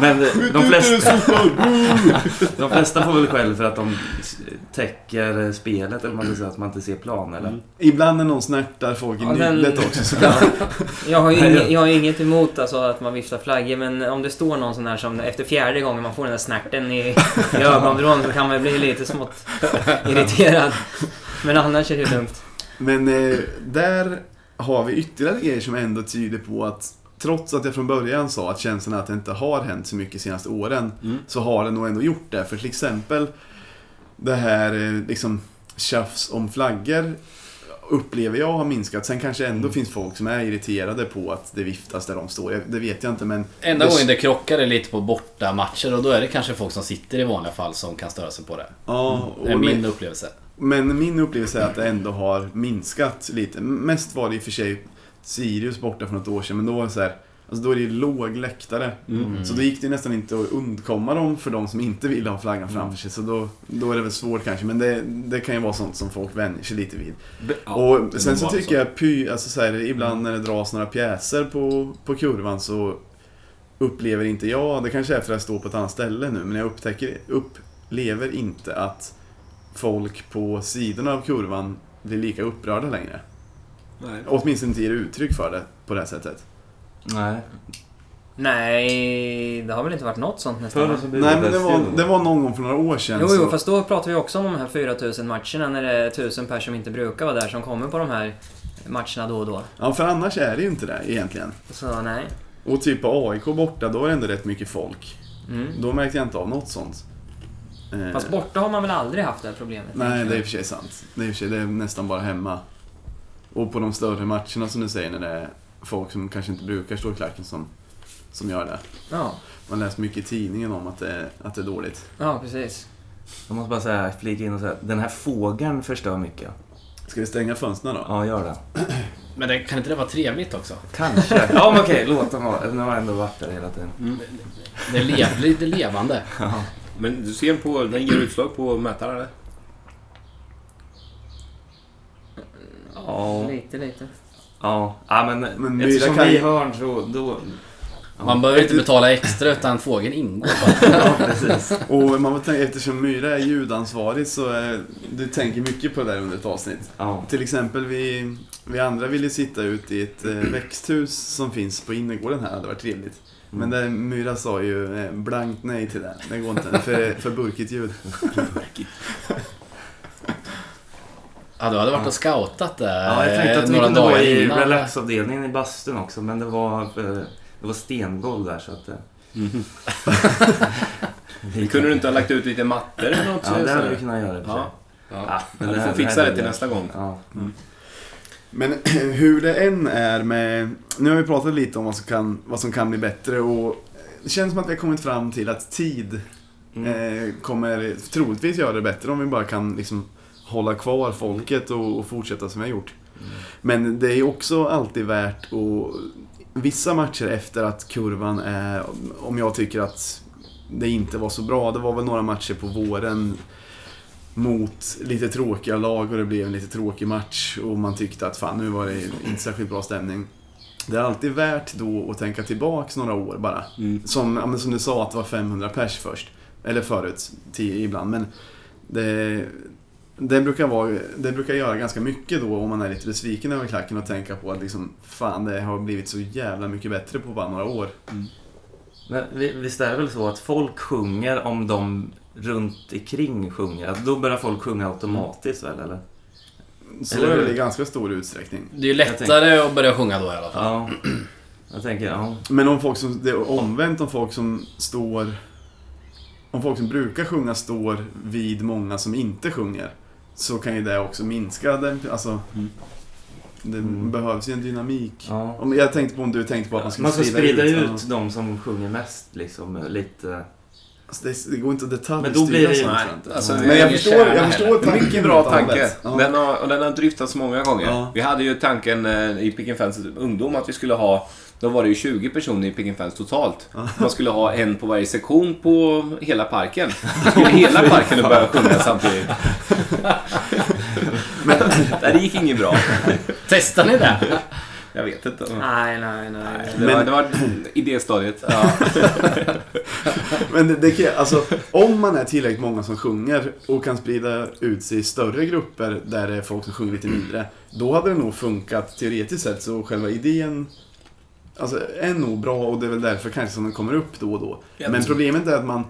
Men eh, de flesta, de flesta får väl skäll för att de täcker spelet, eller man ska säga att man inte ser plan eller? Mm. Ibland när någon snärtar folk i Ja, nyllet också. Så Jag har inget, jag har inget emot alltså, att man viftar flaggor, men om det står någon sån här som efter fjärde gången man får den där snärten i, i ögonvrån så kan man bli lite smått irriterad. Men annars är det lugnt. Men eh, där har vi ytterligare grejer som ändå tyder på att Trots att jag från början sa att känslan är att det inte har hänt så mycket de senaste åren Mm. Så har det nog ändå gjort det. För till exempel Det här eh, liksom tjafs om flaggor Upplever jag har minskat. Sen kanske ändå finns folk som är irriterade på att det viftas där de står. Det vet jag inte men Enda det- gången det krockar är lite på bortamatcher och då är det kanske folk som sitter i vanliga fall som kan störa sig på det. Ja, Det är min upplevelse. Men min upplevelse är att det ändå har minskat lite. Mest var det i och för sig Sirius borta för något år sedan, men då var det så här Alltså då är det ju låg läktare. Mm. Så då gick det nästan inte att undkomma dem för de som inte ville ha flaggan Mm. framför sig. Så då, då är det väl svårt kanske. Men det, det kan ju vara sånt som folk vänjer sig lite vid. Be- ja, och sen så tycker jag py, alltså så här, ibland när det dras några pjäser på, på kurvan så upplever inte jag, det kanske är för att jag står på ett annat ställe nu, men jag upptäcker, upplever inte att folk på sidorna av kurvan blir lika upprörda längre. Nej. Åtminstone inte ger uttryck för det på det här sättet. Nej. Nej, det har väl inte varit något sånt nästan? Va? så Nej men det var, det var någon gång för några år sedan. Jo, så- jo, fast då pratar vi också om de här 4000 matcherna när det är 1000 personer som inte brukar vara där som kommer på de här matcherna då och då. Ja, för annars är det ju inte det egentligen. Så nej. Och typ på AIK borta, då var det ändå rätt mycket folk. Mm. Då märkte jag inte av något sånt. Eh, Fast borta har man väl aldrig haft det här problemet? Nej, det är i och för sig sant. Det är för sig, det är nästan bara hemma. Och på de större matcherna som du säger, när det är folk som kanske inte brukar stå i klacken som, som gör det. Ja, Man läser mycket i tidningen om att det, är- att det är dåligt. ja precis. Jag måste bara säga, flika in och säga, den här fågeln förstör mycket. Ska vi stänga fönstren då? Ja, gör det. Men det, kan inte det vara trevligt också? Kanske. Ja, men okej, låt dem vara. Den har ändå varit där hela tiden. Det är lev, lite levande. Men du ser på, den ger utslag på mätaren eller? Ja. Lite, lite. Ja, ja men, Men eftersom Myra kan vi hörn så då... Ja. Man behöver inte betala extra utan fågeln ingår bara. Ja, precis. Och man tänka, eftersom Myra är ljudansvarig så är, du tänker mycket på det där under ett avsnitt. Ja. Till exempel vi, vi andra ville sitta ut i ett eh, växthus som finns på innergården här, det hade varit trevligt. Men det, Myra sa ju eh, blankt nej till det. Det går inte, för, för burkigt ljud. Ja, du hade varit och scoutat där Ja, jag tänkte att vi kunde vara i innan. relaxavdelningen i bastun också, men det var, eh, det var stengolv där så att... eh, Vi kunde du inte ha lagt ut lite mattor eller något? Ja, det hade vi kunnat göra i och för sig. Ja. Ja, men Du det får fixa det till nästa gång. Ja. Men hur det än är med... Nu har vi pratat lite om vad som kan, vad som kan bli bättre och det känns som att vi har kommit fram till att tid Mm. eh, kommer troligtvis göra det bättre om vi bara kan liksom hålla kvar folket och, och fortsätta som vi har gjort. Men det är också alltid värt att... Vissa matcher efter att kurvan är... Om jag tycker att det inte var så bra. Det var väl några matcher på våren mot lite tråkiga lag och det blev en lite tråkig match och man tyckte att fan nu var det inte särskilt bra stämning. Det är alltid värt då att tänka tillbaks några år bara. Mm. Som, ja, men som du sa att det var 500 pers först. Eller förut, 10 ibland. Men det, det, brukar vara, det brukar göra ganska mycket då om man är lite besviken över klacken och tänka på att liksom, fan det har blivit så jävla mycket bättre på bara några år. Men vi- visst är det väl så att folk sjunger om de runt omkring sjunger? Att då börjar folk sjunga automatiskt väl, eller? Så Eller är det väl i ganska stor utsträckning. Det är ju lättare att börja sjunga då i alla fall. Ja. Jag tänker, ja. Men om folk som, det är omvänt om folk som står... Om folk som brukar sjunga står vid många som inte sjunger. Så kan ju det också minska den, alltså... Mm. Det Mm. behövs ju en dynamik. ja. Om, jag tänkte på om du tänkte på att man skulle Man ska sprida ut, ja. de som sjunger mest, liksom, lite... Alltså, det, det går inte att detaljstyra Men då blir det ju- sånt, Nej, alltså, Men jag förstår, jag förstår tanken. Mycket bra tanke. Ja. Den har, och den har dryftats många gånger. Ja. Vi hade ju tanken eh, i Pick Fans ungdom att vi skulle ha då var det ju 20 personer i Pick Fans totalt. Man skulle ha en på varje sektion på hela parken. Då skulle hela parken börja sjunga samtidigt. Men det gick inget bra. Testar ni det? Jag vet inte. Nej, nej, nej. Det var, det var idéstadiet. Ja. Men det, det kan, alltså, om man är tillräckligt många som sjunger och kan sprida ut sig i större grupper där det är folk som sjunger lite mindre. Då hade det nog funkat teoretiskt sett. Så själva idén alltså, är nog bra och det är väl därför kanske som den kommer upp då och då. Men problemet är att man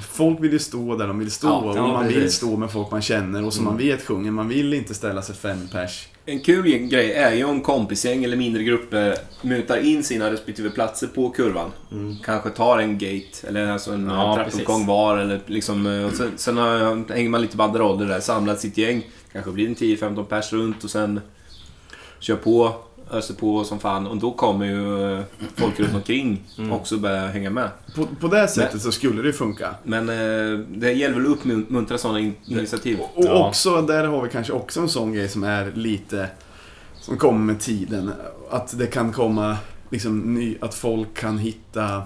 Folk vill ju stå där de vill stå Ja, och man vill stå med folk man känner och som man vet sjunger. Man vill inte ställa sig fem pers. En kul grej är ju om kompisgäng eller mindre grupper mutar in sina respektive platser på kurvan. Kanske tar en gate eller alltså en Ja, trappuppgång var. Eller liksom, eh, och sen, sen hänger man lite banderoller där, samlar sitt gäng. Kanske blir en 10-15 pers runt och sen kör på, öser på som fan. Och då kommer ju eh, folk runt omkring också börja hänga med. På, på det sättet så skulle det ju funka. Men eh, det gäller väl att uppmuntra sådana in- initiativ. Och Ja. också, där har vi kanske också en sån grej som är lite... Som kommer med tiden. Att det kan komma liksom ny, att folk kan hitta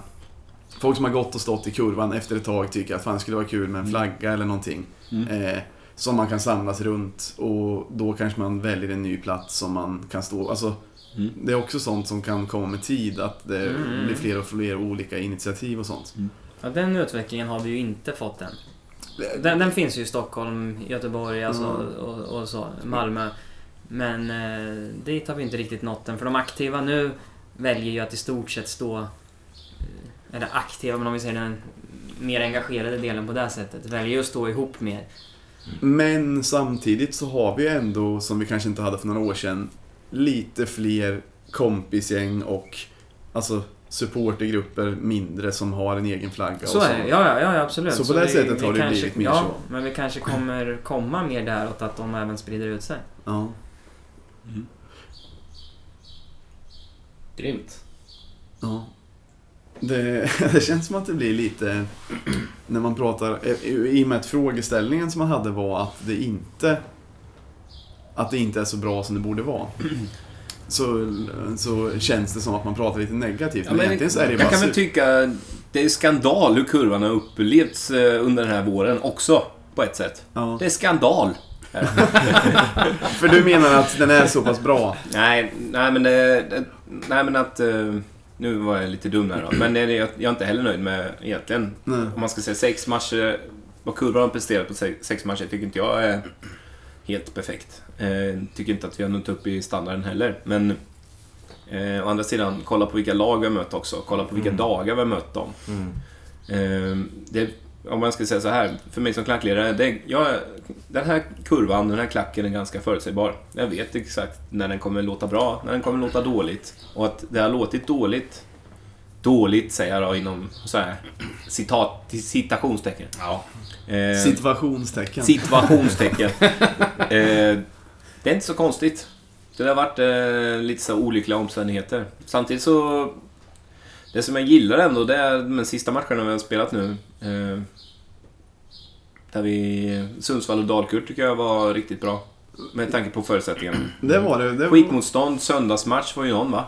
Folk som har gått och stått i kurvan efter ett tag tycker att fan det skulle vara kul med en flagga eller någonting. Mm. Eh, som man kan samlas runt och då kanske man väljer en ny plats som man kan stå... Alltså, Mm. Det är också sånt som kan komma med tid, att det Mm. blir fler och fler olika initiativ och sånt. Ja, den utvecklingen har vi ju inte fått än. Den, den finns ju i Stockholm, Göteborg alltså, Mm. och, och så, Malmö. Men eh, dit har vi inte riktigt nått än. För de aktiva nu väljer ju att i stort sett stå... eh, Eller aktiva, men om vi säger den mer engagerade delen på det här sättet. Väljer ju att stå ihop mer. Men samtidigt så har vi ändå, som vi kanske inte hade för några år sedan, lite fler kompisgäng och alltså supportergrupper mindre som har en egen flagga Så och är det, ja, ja, ja absolut. Så på det vi- sättet vi har det kanske, blivit mer ja, så. men vi kanske kommer komma mer däråt att de även sprider ut sig. Ja. Grymt. Ja. Det, det känns som att det blir lite, när man pratar, i och med att frågeställningen som man hade var att det inte, att det inte är så bra som det borde vara. Så, så känns det som att man pratar lite negativt, Ja, men, men egentligen så är det jag bara kan väl tycka det är skandal hur kurvan har upplevts eh, under den här våren också, på ett sätt. ja. Det är skandal. För du menar att den är så pass bra? Nej, nej men det, det, Nej men att... eh, Nu var jag lite dum här då. Men det, jag, jag är inte heller nöjd med egentligen. Nej. Om man ska säga sex matcher. Vad kurvan har presterat på sex, sex matcher tycker inte jag är helt perfekt. Eh, tycker inte att vi har nått upp i standarden heller. Men eh, å andra sidan, kolla på vilka lag vi har mött också. Kolla på vilka dagar vi har mött dem. Eh, det, om man ska säga så här, för mig som klackledare, det, jag, den här kurvan, den här klacken är ganska förutsägbar. Jag vet exakt när den kommer låta bra, när den kommer låta dåligt. Och att det har låtit dåligt, dåligt säger jag då inom så här, citat, citationstecken. Ja. Eh, Situationstecken. situationstecken. eh, det är inte så konstigt. Det har varit eh, lite så olyckliga omständigheter. Samtidigt så... Det som jag gillar ändå, det är de sista matcherna vi har spelat nu. Eh, där vi... Sundsvall och Dalkurd tycker jag var riktigt bra. Med tanke på förutsättningarna. Det var det. det var, Skitmotstånd, söndagsmatch var ju någon va?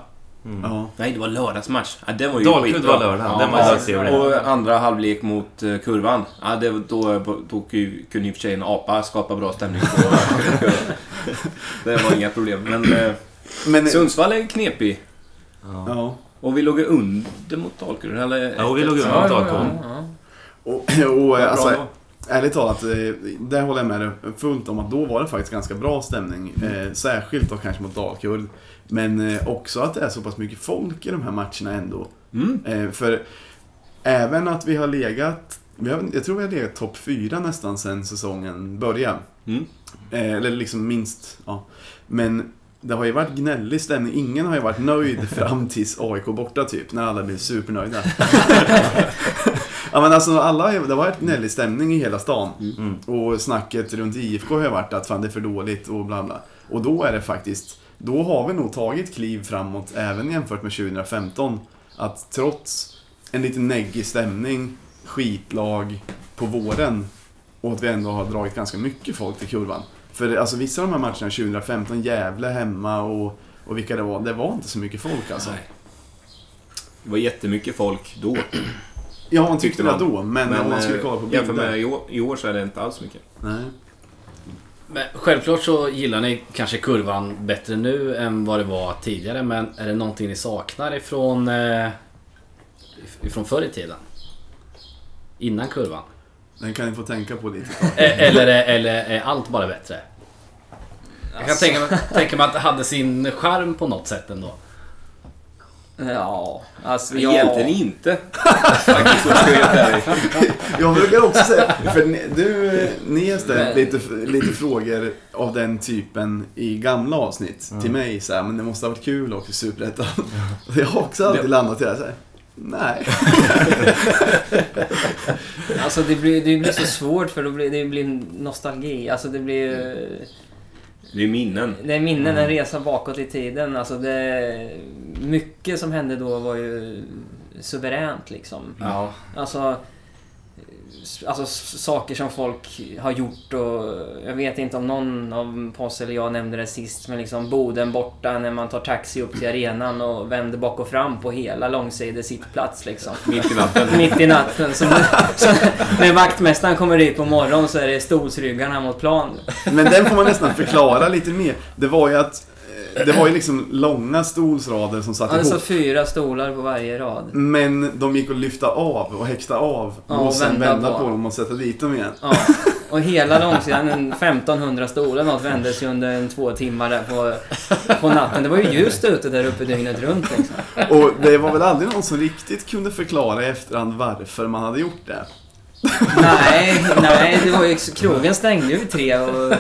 Ja. Nej, det var lördagsmatch. Ja, den var ju Dalkurd skitbra. var lördag. Ja, Den var ja, trevlig. Och andra halvlek mot eh, kurvan. Ja, det, då, då kunde i och för sig en apa skapa bra stämning på. Det var inga problem. Men eh, Men, Sundsvall är knepig. Ja. ja. Och vi låg under mot Dalkurd. Eller Ja, och vi låg under mot ja, Dalkurd. ja. Och, och bra alltså, ärligt talat, eh, där håller jag med dig fullt om att då var det faktiskt ganska bra stämning. Eh, särskilt då kanske mot Dalkurd. Men eh, också att det är så pass mycket folk i de här matcherna ändå. Mm. Eh, för även att vi har legat, vi har, jag tror vi har legat topp fyra nästan sedan säsongen började. Mm. Eh, eller liksom minst, ja. Men det har ju varit gnällig stämning. Ingen har ju varit nöjd fram tills AIK borta typ, när alla blev supernöjda. ja men alltså alla, det har varit gnällig stämning i hela stan. Mm. Och snacket runt IFK har ju varit att fan det är för dåligt och bla bla. Och då är det faktiskt, då har vi nog tagit kliv framåt även jämfört med 2015. Att trots en lite neggig stämning, skitlag på våren och att vi ändå har dragit ganska mycket folk till kurvan. För alltså vissa av de här matcherna 2015, Gävle hemma och, och vilka det var, det var inte så mycket folk alltså. Nej. Det var jättemycket folk då. Ja, man tyckte Tyckte det man. då, men, om man skulle eh, kolla på jämfört bilder. med i år, i år så är det inte alls mycket. Nej. Men självklart så gillar ni kanske kurvan bättre nu än vad det var tidigare. Men är det någonting ni saknar ifrån, eh, ifrån förr i tiden? Innan kurvan? Den kan ni få tänka på lite. tag. Eh, Eller, är- eller är allt bara bättre? Jag kan tänka, mig- tänka mig att det hade sin charm på något sätt ändå. Ja, alltså Men ja. Egentligen inte. Jag. Jag brukar också säga, för ni, du, ni har ställt lite, lite frågor av den typen i gamla avsnitt till mig så här, men det måste ha varit kul också i Superettan. Jag har också alltid landat i det här, så här. Nej. Alltså det blir, det blir så svårt för då blir, det blir nostalgi. Alltså det blir... Det är minnen. Det är minnen, en resa bakåt i tiden. Alltså det... Mycket som hände då var ju suveränt liksom. Ja. Alltså... alltså, saker som folk har gjort och jag vet inte om någon av oss eller jag nämnde det sist men liksom Boden borta när man tar taxi upp till arenan och vänder bak och fram på hela långsidig sittplats liksom. Mitt i natten. Mitt i natten. Så, så, när vaktmästaren kommer dit på morgonen så är det stolsryggarna mot plan. Men den får man nästan förklara lite mer. Det var ju att det var ju liksom långa stolsrader som satt Alltså ihop. fyra stolar på varje rad. Men de gick att lyfta av och häkta av Ja, och och sen vända vända på. på dem och sätta dit dem igen. Ja. Och hela långsidan, en 1500 stolar något vändes ju under en två timmar där på, på natten. Det var ju ljust ute där uppe dygnet runt liksom. Och det var väl aldrig någon som riktigt kunde förklara i efterhand varför man hade gjort det. Nej, nej, det var ju... Krogen stängde ju vid tre och...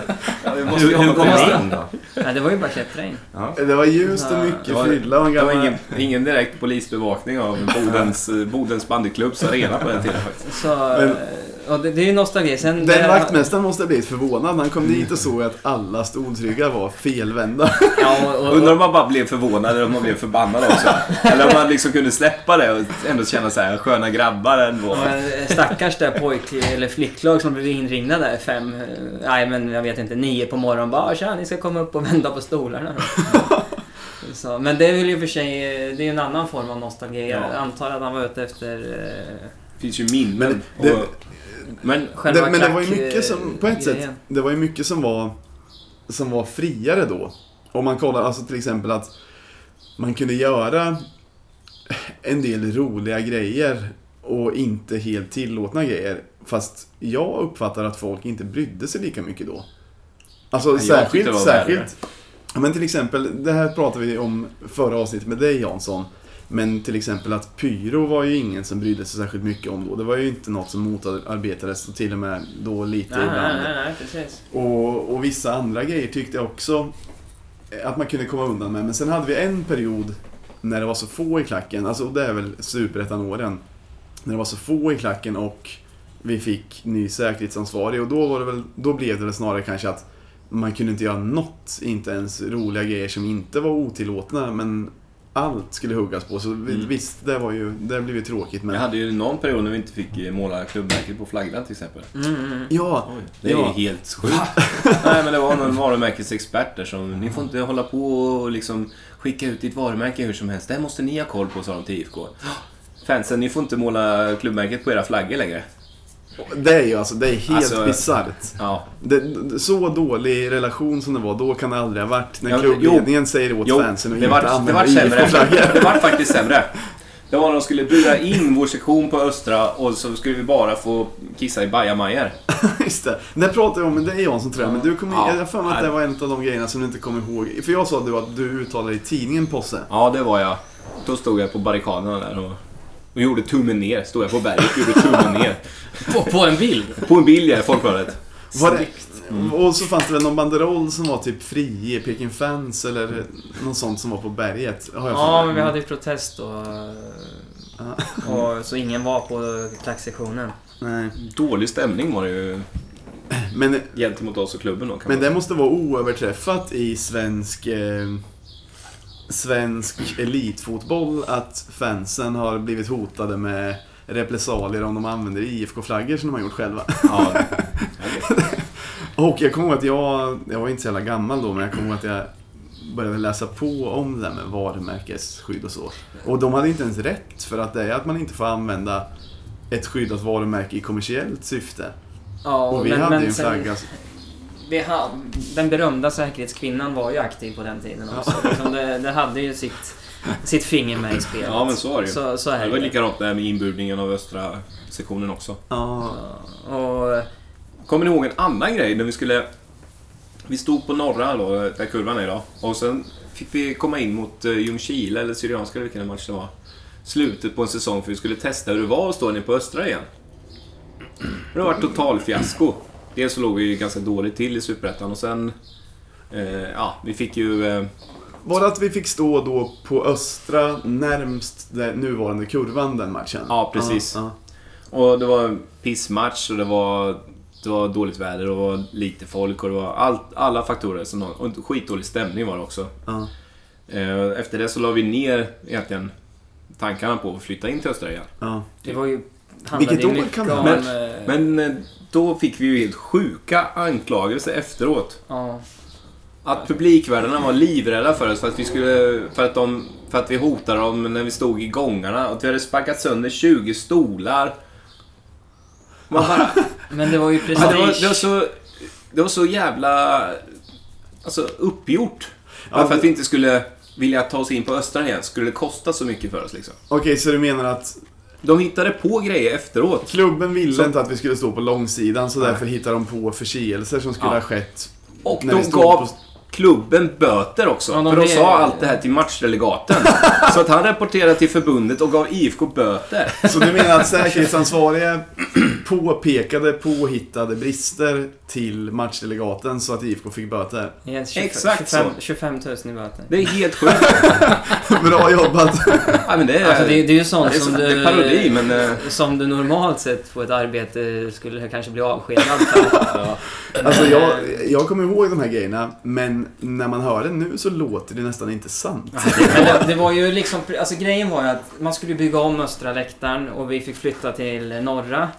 Ja, vi måste hur kom det in då? Nej, det var ju bara klättra in. Ja. Det var ljust och mycket Det var- fylla och en Det var ingen, ingen direkt polisbevakning av Bodens, Bodens bandyklubbs arena på den tiden faktiskt. Så... Men- och det, det är ju nostalgi. Sen... Den det- vaktmästaren måste ha blivit förvånad. Han kom dit och såg att alla stolsryggar var felvända. Ja, och, och, Undrar om man bara blev förvånad eller om man blev förbannad också. Eller om man liksom kunde släppa det och ändå känna så här sköna grabbar ändå. och en stackars där pojk eller flicklag som blev inringda där fem, eh, nej men jag vet inte, nio på morgonen bara tja ni ska komma upp och vända på stolarna. Så, men det är väl i och för sig, eh, det är en annan form av nostalgi. Jag Ja. antar att han var ute efter eh, Det finns ju minnen. Men det- och, men själva Det, men det var ju mycket som, på ett sätt, det var ju mycket som var, som var friare då. Om man kollar, alltså till exempel att man kunde göra en del roliga grejer och inte helt tillåtna grejer. Fast jag uppfattar att folk inte brydde sig lika mycket då. Alltså jag särskilt, särskilt. Men till exempel, det här pratade vi om förra avsnittet med dig Jansson. Men till exempel att pyro var ju ingen som brydde sig särskilt mycket om då. Det var ju inte något som motarbetades och till och med då lite Nej, ibland. nej, nej, precis. Och, och vissa andra grejer tyckte jag också att man kunde komma undan med. Men sen hade vi en period när det var så få i klacken, alltså det är väl superettan-åren. När det var så få i klacken och vi fick ny säkerhetsansvarig och då, var det väl, då blev det väl snarare kanske att man kunde inte göra något, inte ens roliga grejer som inte var otillåtna, men allt skulle huggas på. Så vi- Mm. visst, det var ju, det blev ju tråkigt men... jag hade ju någon period när vi inte fick eh, måla klubbmärket på flaggan till exempel. Mm, mm. Ja, Det är Ja. helt sjukt. Nej men det var någon varumärkesexpert där som, ni får inte hålla på och liksom skicka ut ditt varumärke hur som helst. Det måste ni ha koll på, sa de till IFK. Fansen, ni får inte måla klubbmärket på era flaggor längre. Det är ju alltså, det är helt Alltså- bisarrt. Ja, Det, så dålig relation som det var, då kan det aldrig ha varit. När Ja, klubbledningen säger åt jo, fansen att det inte var, det använda var sämre. IFK-flaggor. Det var faktiskt sämre. Det var när de skulle bura in vår sektion på Östra och så skulle vi bara få kissa i bajamajor. Just det. Det pratade jag om dig Jansson tror jag, men du kommer, Ja. jag har att det var en av de grejerna som du inte kommer ihåg. För jag sa då att du uttalade i tidningen Posse. Ja, det var jag. Då stod jag på barrikaderna där och, och gjorde tummen ner. Stod jag på berget och gjorde tummen ner. På, på en bild? På en bild ja, i Folkbladet. Var det, Och så fanns det väl någon banderoll som var typ fri, Peking Fans eller något sånt som var på berget. Har jag Ja, men vi hade ju protest och, Ja. och så ingen var på klacksektionen. Nej. Dålig stämning var det ju Men, gentemot oss och klubben då. Kan men man det måste vara oöverträffat i svensk... Eh, svensk elitfotboll att fansen har blivit hotade med repressalier om de använder IFK-flaggor som de har gjort själva. Ja, Och jag kommer ihåg att jag, jag var inte så jävla gammal då, men jag kommer ihåg att jag började läsa på om det där med varumärkesskydd och så. Och de hade inte ens rätt, för att det är att man inte får använda ett skyddat varumärke i kommersiellt syfte. Ja, Och vi men- hade men ju en sen- flagga. Vi ha, den berömda säkerhetskvinnan var ju aktiv på den tiden också. Liksom det, det hade ju sitt, sitt finger med i spelet. Ja, men så var det ju. Så, så är det var likadant där med inburdningen av östra sektionen också. Ja, Och, Kommer ni ihåg en annan grej när vi skulle... Vi stod på norra då, där kurvan är idag. Och sen fick vi komma in mot uh, Ljungskile, eller Syrianska eller vilken match det var. Slutet på en säsong för vi skulle testa hur det var att stå inne på Östra igen. Det var total fiasko. Dels så låg vi ju ganska dåligt till i Superettan och sen... eh, ja, vi fick ju... eh, Var det att vi fick stå då på Östra, närmst den nuvarande kurvan den matchen? Ja, precis. Ja, Och det var en pissmatch och det var, det var dåligt väder och det var lite folk och det var allt, alla faktorer. Som, och skitdålig stämning var det också. ja. Eh, Efter det så la vi ner egentligen tankarna på att flytta in till Östra igen. ja. det var ju Vilket år mycket kan det om... eh, Men eh, då fick vi ju helt sjuka anklagelser efteråt. ja. Att publikvärdarna var livrädda för oss för att vi skulle... För att, de, för att vi hotade dem när vi stod i gångarna. Och att vi hade sparkat sönder 20 stolar. Man bara, Men det var ju ja, det, var, det, var så, det var så jävla... Alltså uppgjort. Ja, för att vi inte skulle vilja ta oss in på Östra igen. Skulle det kosta så mycket för oss liksom. Okej, så du menar att De hittade på grejer efteråt. klubben ville Så- inte att vi skulle stå på långsidan så därför hittade de på förseelser som skulle Ja. ha skett. Och de gav på- klubben böter också. Ja, de för de sa allt det här till matchdelegaten. så att han rapporterade till förbundet och gav IFK böter. Så du menar att säkerhetsansvariga påpekade påhittade brister till matchdelegaten så att IFK fick böter? Yes, 25, Exakt 25, så. 25 000 i böter. Det är helt sjukt. Bra jobbat! Ja, men det, är, Alltså det, det är ju sånt det är, som så- du... det är parodi, men... eh, Som du normalt sett på ett arbete skulle kanske bli avskedad för. Alltså jag, jag kommer ihåg de här grejerna, men när man hör det nu så låter det nästan inte sant. Men det, det var ju liksom, alltså grejen var ju att man skulle bygga om östra läktaren och vi fick flytta till norra.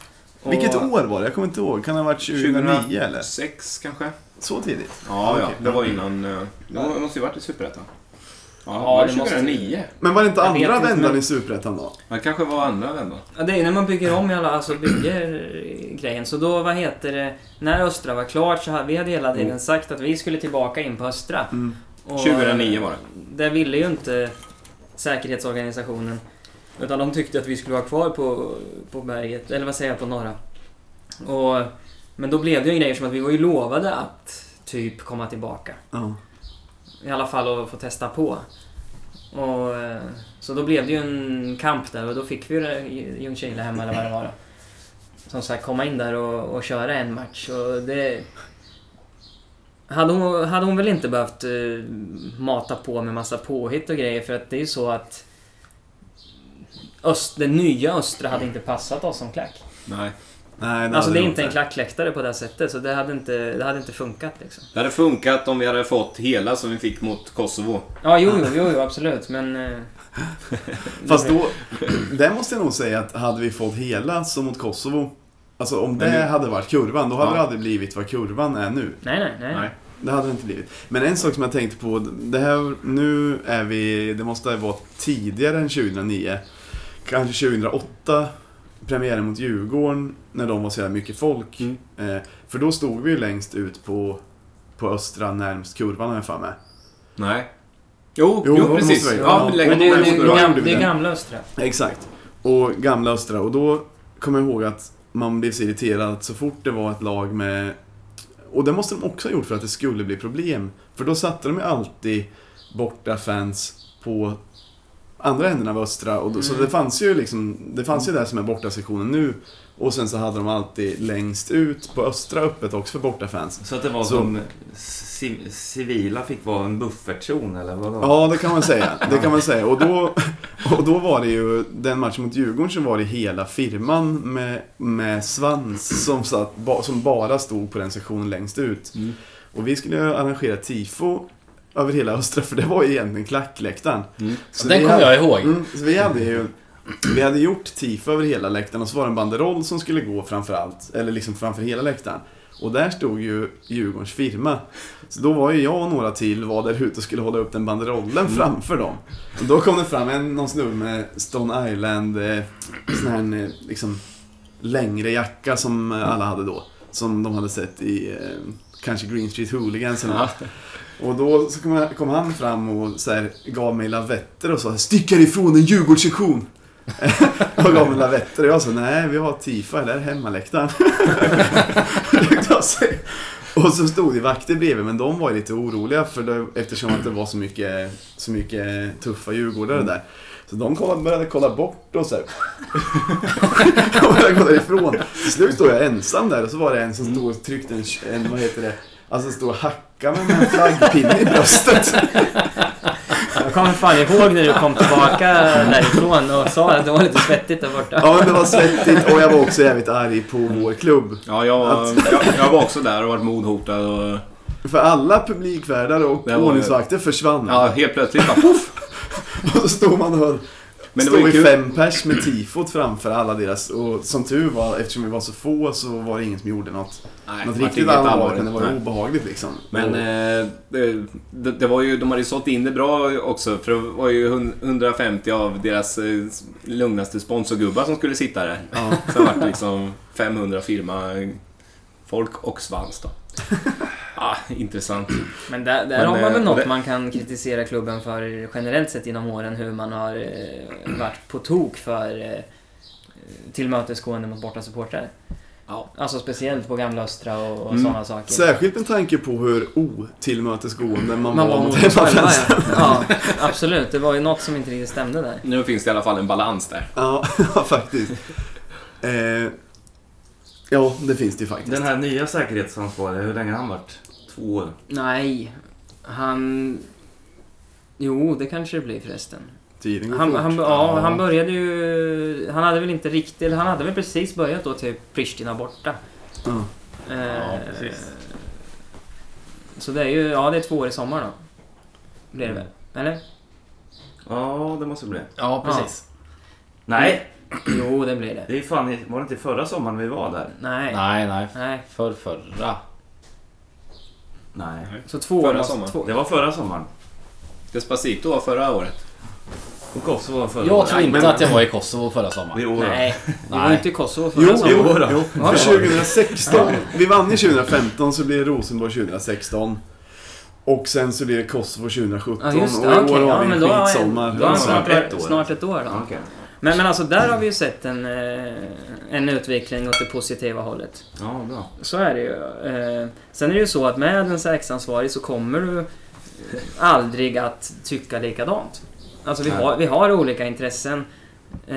Och, Vilket år var det? Jag kommer inte ihåg. Kan det ha varit 2009 eller? Sex kanske? Så tidigt? Ja, ja. Okej. Det var innan... eh, det måste ju varit i Superettan. Ja, Ja, var det det måste- 2009? Men var det inte Jag andra inte, vändan men- i Superettan då? Det kanske var andra vändan. Ja, det är när man bygger om alla, alltså bygger grejen. Så då, vad heter det, när Östra var klart så hade vi hade hela tiden Mm. sagt att vi skulle tillbaka in på Östra. Mm. Och, 2009 var det. Det ville ju inte säkerhetsorganisationen. Utan de tyckte att vi skulle vara kvar på, på berget, eller vad säger jag, på norra. Och, men då blev det ju grejer som att vi var ju lovade att typ komma tillbaka. Ja. I alla fall att få testa på. Och, eh, så då blev det ju en kamp där och då fick vi ju Ljungskile hemma eller vad det var då. Som sagt, komma in där och, och köra en match. Och det... Hade hon, hade hon väl inte behövt uh, mata på med massa påhitt och grejer för att det är ju så att Öst, den nya Östra hade inte passat oss som klack. Nej. Nej, Alltså hade det är inte en klackläktare på det sättet så det hade inte, det hade inte funkat liksom. Det hade funkat om vi hade fått hela som vi fick mot Kosovo. Ja, jo, jo, jo, jo absolut men... eh, Fast då, där måste jag nog säga att hade vi fått hela som mot Kosovo, alltså om det nu- hade varit kurvan, då hade Ja. det aldrig blivit vad kurvan är nu. Nej, nej, nej. Nej. Det hade det inte blivit. Men en sak som jag tänkte på, det här, nu är vi, det måste ha varit tidigare än 2009. Kanske 2008, premiären mot Djurgården, när de var så jävla mycket folk. Mm. Eh, för då stod vi ju längst ut på, på östra närmst kurvan har jag för mig. Nej. Jo, Jo, jo, precis. Ja, Ja, men det, det, det, det är gamla Östra. Exakt. Och gamla Östra. Och då kommer jag ihåg att man blev så irriterad att så fort det var ett lag med... Och det måste de också ha gjort för att det skulle bli problem. För då satte de ju alltid borta fans på andra änden av Östra. Och då, Så Mm. det fanns ju liksom... Det fanns ju där som är borta sektionen nu. Och sen så hade de alltid längst ut på Östra öppet också för borta fans. Så att det var Så- som ci- civila fick vara en buffertzon eller vadå? Ja, det kan man säga. Det kan man säga. Och då, och då var det ju, den matchen mot Djurgården så var det hela firman med, med svans som, satt, som bara stod på den sektionen längst ut. Mm. Och vi skulle ju arrangera tifo över hela Östra, för det var ju egentligen klackläktaren. Mm. Så Den kommer jag ihåg. Mm, så vi hade ju vi hade gjort tifo över hela läktaren och så var det en banderoll som skulle gå framför allt, eller liksom framför hela läktaren. Och där stod ju Djurgårdens firma. Så då var ju jag och några till var där ute och skulle hålla upp den banderollen framför dem. Och då kom det fram en, någon snubbe med Stone Island, eh, sån här eh, liksom längre jacka som alla hade då. Som de hade sett i eh, kanske Green Street Hooligans eller något. Och då så kom, kom han fram och så här, gav mig lavetter och sa Stick ifrån en Djurgårdssektion! och gav mig lavetter och jag sa nej vi har Tifa, det här är hemmaläktaren. Och så stod det vakter bredvid men de var ju lite oroliga för det, eftersom att det var så mycket, så mycket tuffa djurgårdare där. Så de kollade, började kolla bort och så här. och började gå därifrån. Till slut stod jag ensam där och så var det en som stod och tryckte en, en vad heter det, alltså stod och hackade med en flaggpinne i bröstet. Jag kommer fan ihåg när du kom tillbaka därifrån och sa att det var lite svettigt där borta. Ja men det var svettigt och jag var också jävligt arg på vår klubb. Ja, jag, Att- jag, jag var också där och varit mordhotad och... För alla publikvärdar och var- ordningsvakter försvann. Ja, helt plötsligt bara poff! Och så stod man och höll, Men det var står ju vi kul. fem pers med tifot framför alla deras och som tur var, eftersom vi var så få så var det ingen som gjorde något, Nej, något var riktigt allvarligt. Men det var Nej. obehagligt liksom. Men och, eh, det, det, det var ju, de hade ju sålt in det bra också för det var ju hun- 150 av deras eh, lugnaste sponsorgubbar som skulle sitta där. ja. Var det liksom 500 firma folk och svans då. ah, intressant. Men där, där Men, har man eh, väl något det- man kan kritisera klubben för generellt sett genom åren. Hur man har eh, varit på tok för eh, tillmötesgående mot borta supportrar. Ja. Alltså speciellt på Gamla Östra och, och Mm. sådana saker. Särskilt med tanke på hur otillmötesgående man, man var mot hemmafansen. ja. ja. Absolut, det var ju något som inte riktigt stämde där. Nu finns det i alla fall en balans där. Ja, ja, faktiskt. Eh, ja, det finns det ju faktiskt. Den här nya säkerhetsansvariga, hur länge har han varit? Två år? Nej, han... Jo, det kanske det blir förresten. Tiden går Han, fort. han, ja, han började ju... Han hade väl inte riktigt... Eller han hade väl precis börjat då till Pristina borta. Ja. Eh, precis. Så det är ju... Ja, det är två år i sommar då. Blir det väl? Eller? Ja, det måste det bli. Ja, precis. Nej, Jo, det blir det. det är fan, i- var det inte förra sommaren vi var där? Nej. Nej, nej. Nej. För förra. Nej. Så två år Förra måste... sommaren. Två, Det var förra sommaren. Despacito var förra året. Och Kosovo var förra Jag året. tror inte men- att jag var i Kosovo förra sommaren. I år. nej, vi var Nej. inte i Kosovo förra Jo, jo, sommaren. jo. Ja, För det var vi. 2016, vi vann ju 2015 så blir det Rosenborg 2016. Och sen så blir det Kosovo 2017 Ja, just och det. i år Okej, har ja, vi men en då har jag, skitsommar. då har jag Ja, snart, ett år. snart ett år då. Okej. Men, men alltså där har vi ju sett en, eh, en utveckling åt det positiva hållet. Ja, bra. Så är det ju. Eh, Sen är det ju så att med en säkerhetsansvarig så kommer du aldrig att tycka likadant. Alltså vi har, vi har olika intressen. eh,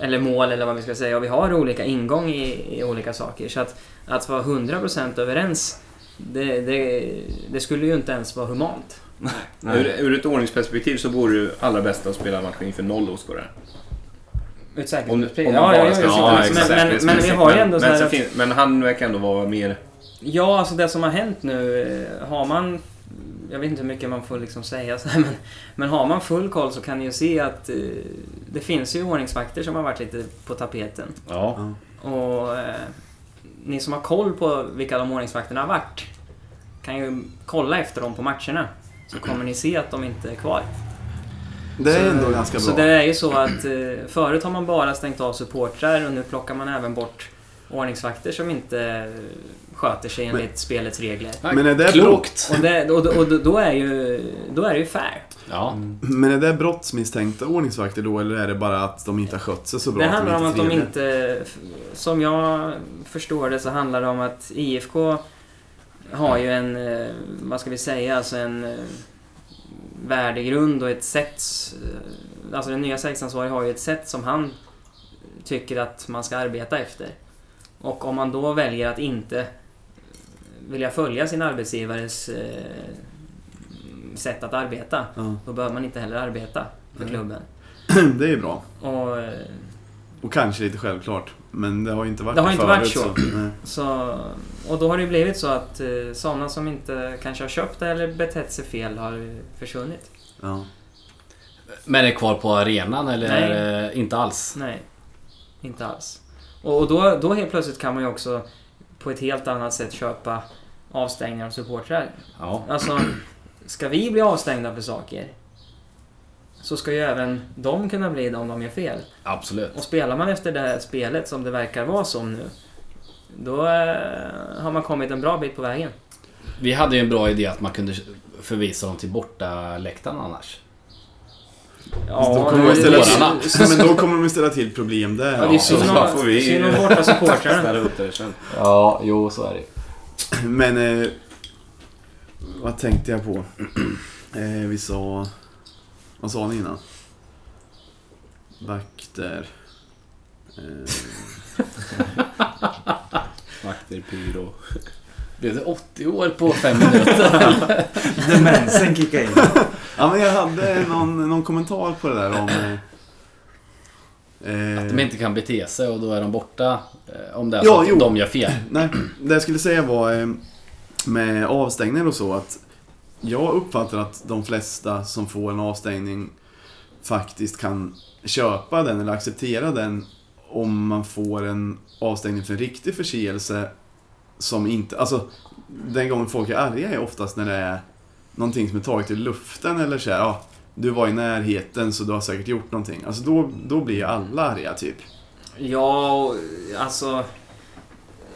Eller mål eller vad vi ska säga. Och vi har olika ingång i, i olika saker. Så att, att vara 100% överens det, det, det skulle ju inte ens vara humant. Nej. Ur, ur ett ordningsperspektiv så vore det allra bästa att spela matchen inför noll åskådare. Ur ett Om, om säkerhetsperspektiv. man Ja, bara ja, ska ja, men, det men, men, men vi har ju ändå men, så att- fin, men han verkar ändå vara mer... Ja, alltså det som har hänt nu. eh, Har man... Jag vet inte hur mycket man får liksom säga så här, men, men har man full koll så kan ni ju se att eh, det finns ju ordningsvakter som har varit lite på tapeten. Ja. Och eh, ni som har koll på vilka de ordningsvakterna har varit kan ju kolla efter dem på matcherna. Så kommer ni se att de inte är kvar. Det är Så- ändå ganska Så bra. det är ju så att eh, förut har man bara stängt av supportrar och nu plockar man även bort ordningsvakter som inte sköter sig enligt spelets regler. Men är det Klokt. Och, det, och, och, och då, är ju, då är det ju fair. Ja. Men är det brottsmisstänkta ordningsvakter då eller är det bara att de inte har skött sig så bra? Det handlar om att de inte... Som jag förstår det så handlar det om att IFK har ju en, eh, vad ska vi säga, alltså en eh, värdegrund och ett sätt... eh, Alltså den nya säkerhetsansvarige har ju ett sätt som han tycker att man ska arbeta efter. Och om man då väljer att inte vilja följa sin arbetsgivares sätt att arbeta, Ja. då behöver man inte heller arbeta för klubben. Det är ju bra. Och Och kanske lite självklart. Men det har ju inte varit Det har inte varit så. Så, och då har det ju blivit så att eh, sådana som inte kanske har köpt det eller betett sig fel har försvunnit. Ja. Men är kvar på arenan eller Nej. är det inte alls? Nej, inte alls. Och, och då, då helt plötsligt kan man ju också på ett helt annat sätt köpa avstängningar av supportrar. Ja. Alltså, ska vi bli avstängda för saker så ska ju även de kunna bli det om de gör fel. Absolut. Och spelar man efter det här spelet som det verkar vara som nu, då eh, har man kommit en bra bit på vägen. Vi hade ju en bra idé att man kunde förvisa dem till bortaläktaren annars. då kommer till. Ja, men då kommer de ställa till problem där. Ja, det är synd så om- får vi- synd om borta supportrarna. Ställa upp det sen. Ja, jo så är det Men... Eh, vad tänkte jag på? Eh, vi sa... Vad sa ni innan? Vakter. Eh, Vakter, pyro. Blev det 80 år på fem minuter? Demensen kickar in. ja, men jag hade någon, någon kommentar på det där om... Eh, Att de inte kan bete sig och då är de borta. eh, Om det är Ja, så att jo. de gör fel. Nej, det jag skulle säga var eh, med avstängningar och så att jag uppfattar att de flesta som får en avstängning faktiskt kan köpa den eller acceptera den om man får en avstängning för en riktig förseelse som inte, alltså den gången folk är arga är oftast när det är någonting som är taget i luften eller så här, ja, du var i närheten så du har säkert gjort någonting. Alltså då, då blir ju alla arga typ. Ja, alltså...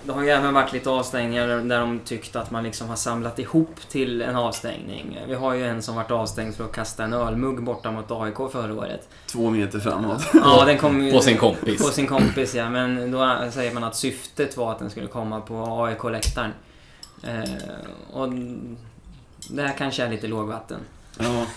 Det har ju även varit lite avstängningar där de tyckt att man liksom har samlat ihop till en avstängning. Vi har ju en som varit avstängd för att kasta en ölmugg borta mot AIK förra året. Två meter framåt. Ja, den kom ju... På sin kompis. På sin kompis, ja. Men då säger man att syftet var att den skulle komma på AIK-läktaren. Eh, och det här kanske är lite lågvatten. Ja.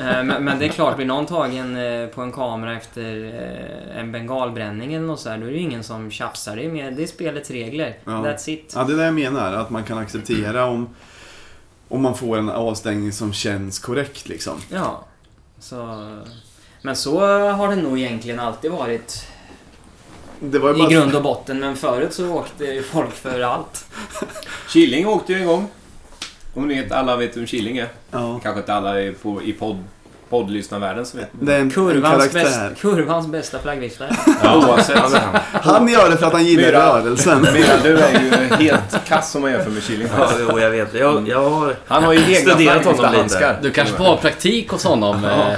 Eh, men, men det är klart, blir någon tagen eh, på en kamera efter eh, en bengalbränning eller något så här, då är det ju ingen som tjafsar. Det är, mer, det är spelets regler. Ja. That's it. ja, det är det jag menar. Att man kan acceptera om, om man får en avstängning som känns korrekt liksom. Ja. Så, men så har det nog egentligen alltid varit Det var ju i bara... grund och botten. Men förut så åkte ju folk för allt. Killing åkte ju en gång. Om ni vet, alla vet vem Killing är. Ja. Kanske inte alla är på, i podd, poddlyssnarvärlden som vet. Det är en, en Kurvans, karaktär. bäst, kurvans bästa flaggviftare. Oavsett. Ja, är han. Han gör det för att han gillar Myra. rörelsen. Mira, du är ju helt kass om man jämför med Killing. Ja, jo, jag vet. Jag, jag har Han har ju egna studerat honom lite. handskar. Du kanske får ha praktik hos honom. eh,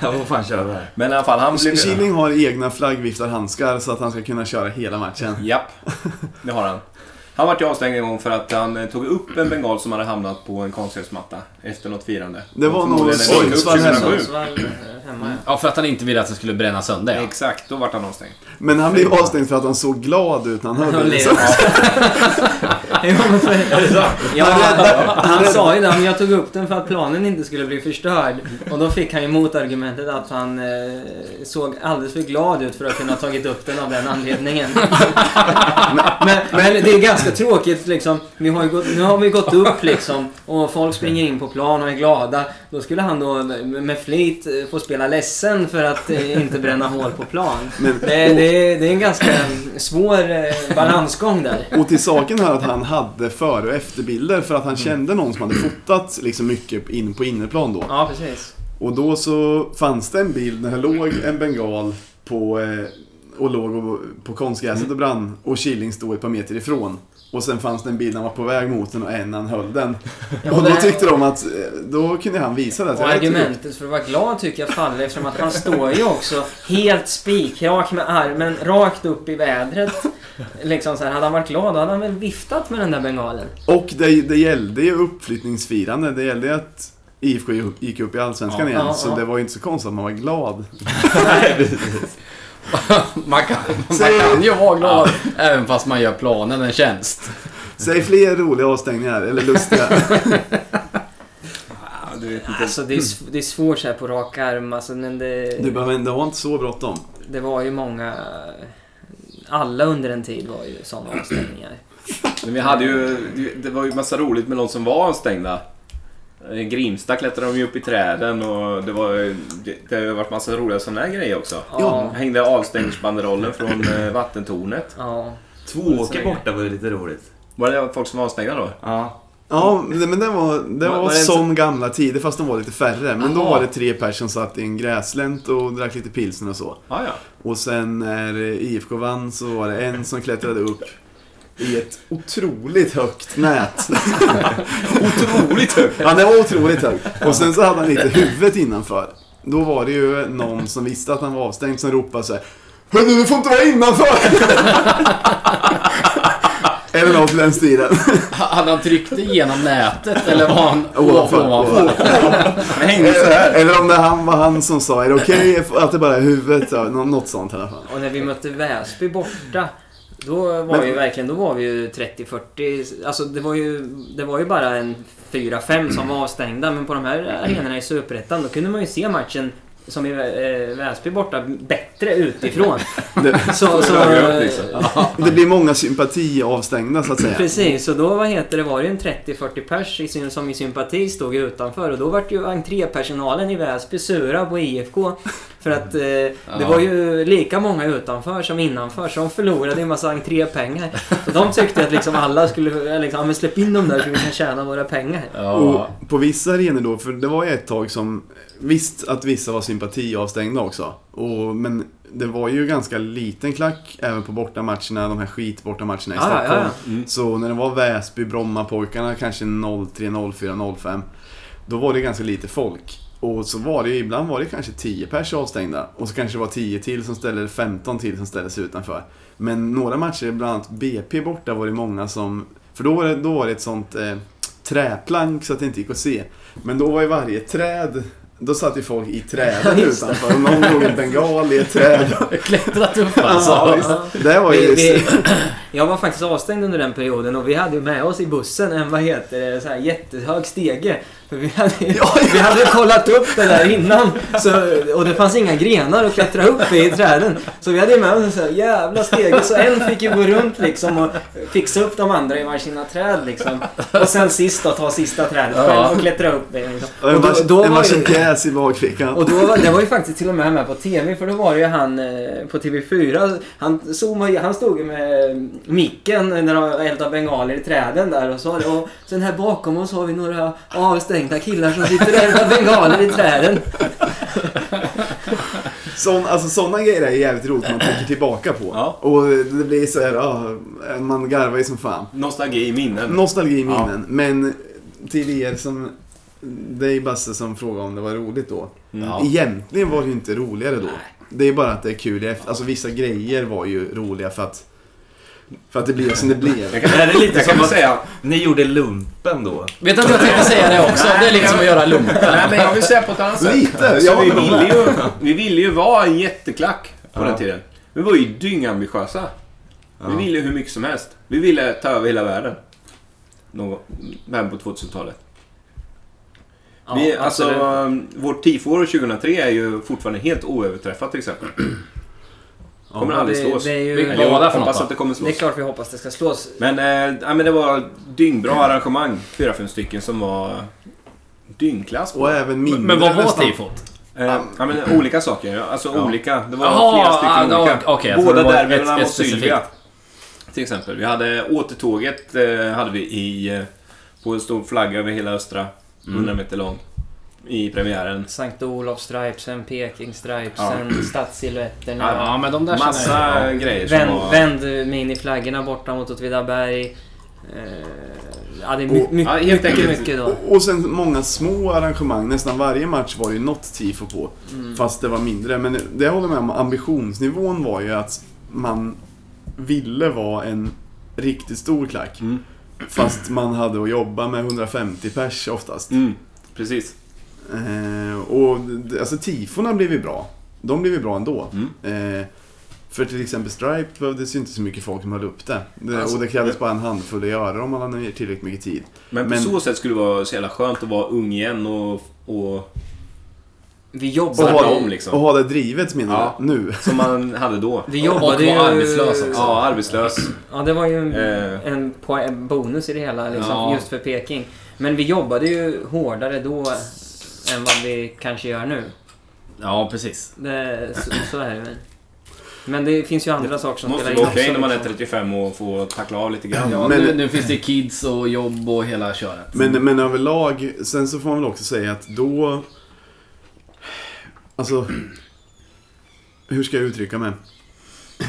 Jag får fan köra det här. Men i alla fall, han blev... Killing har egna flaggviftarhandskar så att han ska kunna köra hela matchen. Japp, det har han. Han vart ju avstängd en gång för att han eh, tog upp en bengal som hade hamnat på en konstgräsmatta efter något firande. Det var nog Sundsvall hemma. 2007. Sundsvall eh, hemma, ja. För att han inte ville att den skulle bränna sönder. Ja. Exakt, då vart han avstängd. Men han blev avstängd för att han såg glad ut när han hörde det. Jo, men för, ja, han, sa ju det, men jag tog upp den för att planen inte skulle bli förstörd. Och då fick han ju motargumentet att han eh, såg alldeles för glad ut för att kunna ha tagit upp den av den anledningen. men, men det är ganska tråkigt liksom. Vi har gått, nu har vi gått upp liksom och folk springer in på plan och är glada. Då skulle han då med flit eh, få spela ledsen för att eh, inte bränna hål på plan. Men, Det, det, det är en ganska svår eh, balansgång där. och till saken hör att han hade före och efterbilder för att han kände någon som hade fotat liksom mycket in på innerplan då. Ja, precis. Och då så fanns det en bild när det låg en bengal på, eh, och låg på konstgräset och brann och Killing stod ett par meter ifrån. Och sen fanns det en bild när han var på väg mot den och en när han höll den. Och då tyckte de att eh, då kunde han visa det. Och argumentet för att vara glad tycker jag faller eftersom att han står ju också helt spikrak med armen rakt upp i vädret. Liksom så här, hade han varit glad då hade han väl viftat med den där bengalen. Och det, det gällde ju uppflyttningsfirande. Det gällde ju att IFK gick upp i Allsvenskan Ja, igen. ja, så ja. det var ju inte så konstigt att man var glad. Man kan, man Säg- kan ju vara glad även fast man gör planen en tjänst. Säg fler roliga avstängningar, eller lustiga. Alltså det är, sv- det är svårt så här på rak arm. Alltså, men det, Du behöver inte ha inte så bråttom. det var ju många... Alla under en tid var ju sådana avstängningar. Men vi hade ju, det var ju massa roligt med de som var avstängda. I Grimsta klättrade de ju upp i träden och det var det, det har ju varit massa roliga sådana här grejer också. Ja. Hängde avstängningsbanderollen från eh, vattentornet. Ja. Tvååker borta var ju lite roligt. Var det folk som var avstängda då? Ja. Ja, men det var, det Var- var, var det som gamla tider fast de var lite färre. Men då Jaha. var det tre personer som satt i en gräslänt och drack lite pilsner och så. Ja, ja. Och sen när IFK vann så var det en som klättrade upp i ett otroligt högt nät. Otroligt högt! Ja, det var otroligt högt. Och sen så hade han lite huvudet innanför. Då var det ju någon som visste att han var avstängd som ropade så här. Hörru, du får inte vara innanför! Eller något i den stilen. Hade han tryckt igenom nätet eller var han Ovanför. ovanför? Det hängde så här. Eller om det han var han som sa, är det okej att det bara är huvudet? Ja, nå- något sånt i alla fall. Och när vi mötte Väsby borta, då var Men- vi verkligen, då var vi ju 30-40, alltså det var ju, det var ju bara en 4-5 som var avstängda, men på de här arenorna i Superettan, då kunde man ju se matchen som i eh, Väsby borta bättre utifrån. Det, Så, så, liksom. det blir många sympatiavstängda så att säga. Precis, så då vad heter det, var det ju en 30-40 pers i, som i sympati stod utanför och då vart ju entrépersonalen i Väsby sura på IFK. För att eh, det Ja. var ju lika många utanför som innanför så de förlorade en massa entrépengar. Så de tyckte att liksom alla skulle, liksom, men släpp in dem där så vi kan tjäna våra pengar. Ja. Och på vissa arenor då, för det var ju ett tag som Visst att vissa var sympatiavstängda också. Och, men det var ju ganska liten klack även på bortamatcherna, de här skitbortamatcherna i Ja, ja, Stockholm. ja. Mm. Så när det var Väsby, Brommapojkarna kanske 03, 04, 05. Då var det ganska lite folk. Och så var det ju, ibland var det kanske 10 pers avstängda. Och så kanske det var 10 till som ställde, eller 15 till som ställde sig utanför. Men några matcher, bland annat BP borta, var det många som... För då var det, då var det ett sånt eh, träplank så att det inte gick att se. Men då var ju varje träd... Då satt ju folk i träden utanför. Och någon drog en bengal i ett träd. Klättrat upp Ja, alltså. visst. Det var ju... Vi, vi, jag var faktiskt avstängd under den perioden och vi hade ju med oss i bussen en, vad heter det, så här jättehög stege. För vi hade, vi hade kollat upp det där innan. Så, och det fanns inga grenar att klättra upp i, i träden. Så vi hade ju med oss en sån här jävla stege. Så en fick ju gå runt liksom och fixa upp de andra i varsina träd liksom. Och sen sist då ta sista trädet själv och klättra upp i. Liksom. Och då- då en var varsin ju- pjäs i bakfickan. Och då var, det var ju faktiskt till och med med på TV för då var det ju han eh, på TV4. Han, zoomade, han stod ju med micken när de eldade bengaler i träden där och så. Och sen här bakom oss har vi några avstängda killar som sitter och eldar bengaler i träden. Sån, alltså sådana grejer är jävligt roligt man tänker tillbaka på. Ja. Och det blir så här, ja, man garvar ju som fan. Nostalgi i minnen. Nostalgi i minnen. Men till er som, dig Basse som frågade om det var roligt då. Mm. Ja. Egentligen var det ju inte roligare då. Det är bara att det är kul i efter. Alltså vissa grejer var ju roliga för att, för att det blev som det blev. Det här är lite jag som att- säga... Ni gjorde lumpen då. Vet du att jag tänkte säga det också? Det är lite som att göra lumpen. Nej, men jag vill säga på ett annat sätt. Lite! Så Jag vi, ville ju, vi ville ju vara en jätteklack på Ja. den tiden. Vi var ju dyngambitiösa. Ja. Vi ville hur mycket som helst. Vi ville ta över hela världen. Någon, men på 2000-talet. Ja, vi, alltså, absolut. vårt tifo 2003 är ju fortfarande helt oöverträffat till exempel. Kommer Ja. aldrig det- slås. det är ju- jag var det för hoppas något att det kommer Det är slås. klart vi hoppas det ska slås. Men, eh, ja, men det var dyngbra arrangemang. Fyra, fem stycken som var dyngklass. Och även mindre Men vad var nästan. tifot? Eh, ja, men olika saker. ja. Alltså Ja. olika. Det var Jaha, flera stycken ah, olika. jag trodde Båda det var derbyna mot. Sylvia. Till exempel. Vi hade återtåget eh, hade vi i, eh, på en stor flagga över hela östra. Mm. 100 meter lång. I premiären. Sankt Olof stripesen, Peking stripesen, Stadssilhuetterna. Ja, men de där Massa jag. grejer som Vänd, var... vänd miniflaggorna borta mot Åtvidaberg. Eh, ja, det är my, Och- ja, helt mycket, mycket då. Och, och sen många små arrangemang. Nästan varje match var det ju något tifo på. Mm. Fast det var mindre. Men det jag håller med om. Ambitionsnivån var ju att man ville vara en riktigt stor klack. Mm. Fast man hade att jobba med 150 pers oftast. Mm, precis. Eh, och alltså tifona blev ju bra. De blev ju bra ändå. Mm. Eh, för till exempel Stripe behövdes ju inte så mycket folk som höll upp det. det Alltså, och det krävdes bara en handfull att göra om man hade tillräckligt mycket tid. Men på Men- så sätt skulle det vara så jävla skönt att vara ung igen och... och Vi Och jobbade, Starta ha, om, liksom. och ha det drivet menar Ja. nu. som man hade då. vi jobbade Och ju... var arbetslös också. Ja, arbetslös. Ja, det var ju en, Eh. en, en bonus i det hela liksom, Ja. just för Peking. Men vi jobbade ju hårdare då än vad vi kanske gör nu. Ja, precis. Det, så, så är det väl. Men det finns ju andra saker som Måste spelar vara in okej också, när man är liksom. 35 och får tackla av lite grann. Ja, Men- nu, nu finns det kids och jobb och hela köret. Men, men överlag, sen så får man väl också säga att då... Alltså... Hur ska jag uttrycka mig?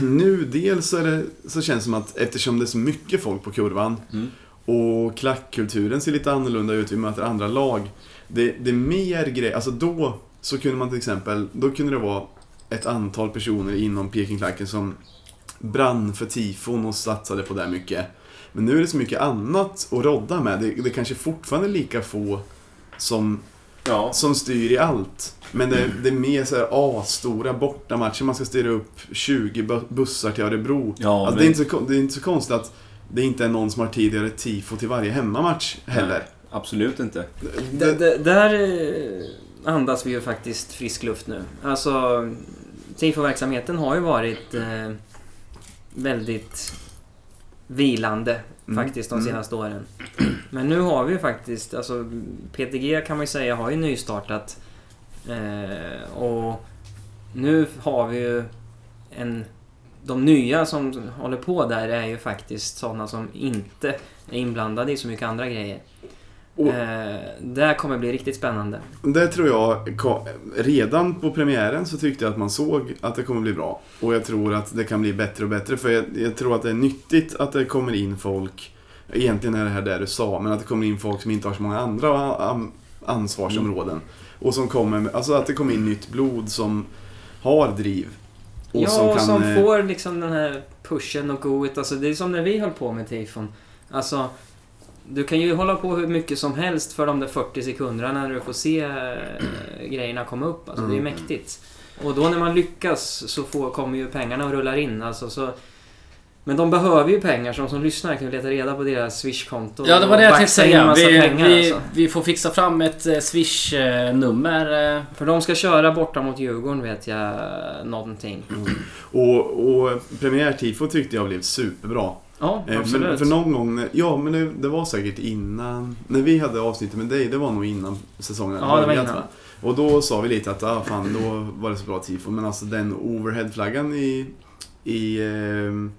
Nu dels så, är det, så känns det som att eftersom det är så mycket folk på kurvan Mm. och klackkulturen ser lite annorlunda ut, vi möter andra lag. Det, det är mer grejer, alltså då så kunde man till exempel, då kunde det vara ett antal personer inom Pekingklacken som brann för tifon och satsade på det mycket. Men nu är det så mycket annat att rodda med. Det, det kanske fortfarande är lika få som, Ja. som styr i allt. Men det, det är mer så här A-stora bortamatcher. Man ska styra upp 20 bu- bussar till Örebro. Ja, alltså, men- det, är inte så, det är inte så konstigt att det inte är någon som har tid att göra ett tifo till varje hemmamatch heller. Absolut inte. D- d- där andas vi ju faktiskt frisk luft nu. Alltså, TIFO-verksamheten har ju varit eh, väldigt vilande Mm, faktiskt de mm. senaste åren. Men nu har vi ju faktiskt, alltså PTG kan man ju säga har ju nystartat. Eh, och nu har vi ju en... De nya som håller på där är ju faktiskt sådana som inte är inblandade i så mycket andra grejer. Och- Eh, det kommer bli riktigt spännande. Det tror jag, redan på premiären så tyckte jag att man såg att det kommer bli bra. Och jag tror att det kan bli bättre och bättre. För jag, jag tror att det är nyttigt att det kommer in folk, egentligen är det här det du sa, men att det kommer in folk som inte har så många andra ansvarsområden. Och som kommer, alltså att det kommer in nytt blod som har driv. Och ja, som och kan, som eh, får liksom den här pushen och go it. Alltså, det är som när vi höll på med tifon. Alltså, du kan ju hålla på hur mycket som helst för de där 40 sekunderna när du får se eh, grejerna komma upp. Alltså, det är Mm. mäktigt. Och då när man lyckas så får, kommer ju pengarna och rullar in. Alltså, så, men de behöver ju pengar, så de som lyssnar kan ju leta reda på deras Swish-konto. Ja, det var det jag tänkte säga. massa Vi, pengar, vi, alltså. vi får fixa fram ett eh, Swish-nummer. eh. För de ska köra borta mot Djurgården vet jag någonting. och, och premiärtifo tyckte jag blev superbra. Ja, Eh, absolut. För, för någon gång, ja men det, det var säkert innan, när vi hade avsnittet med dig, det var nog innan säsongen Ja, det var innan. va? Och då sa vi lite att, ah, fan då var det så bra tifo, men alltså den overheadflaggan i, i ehm,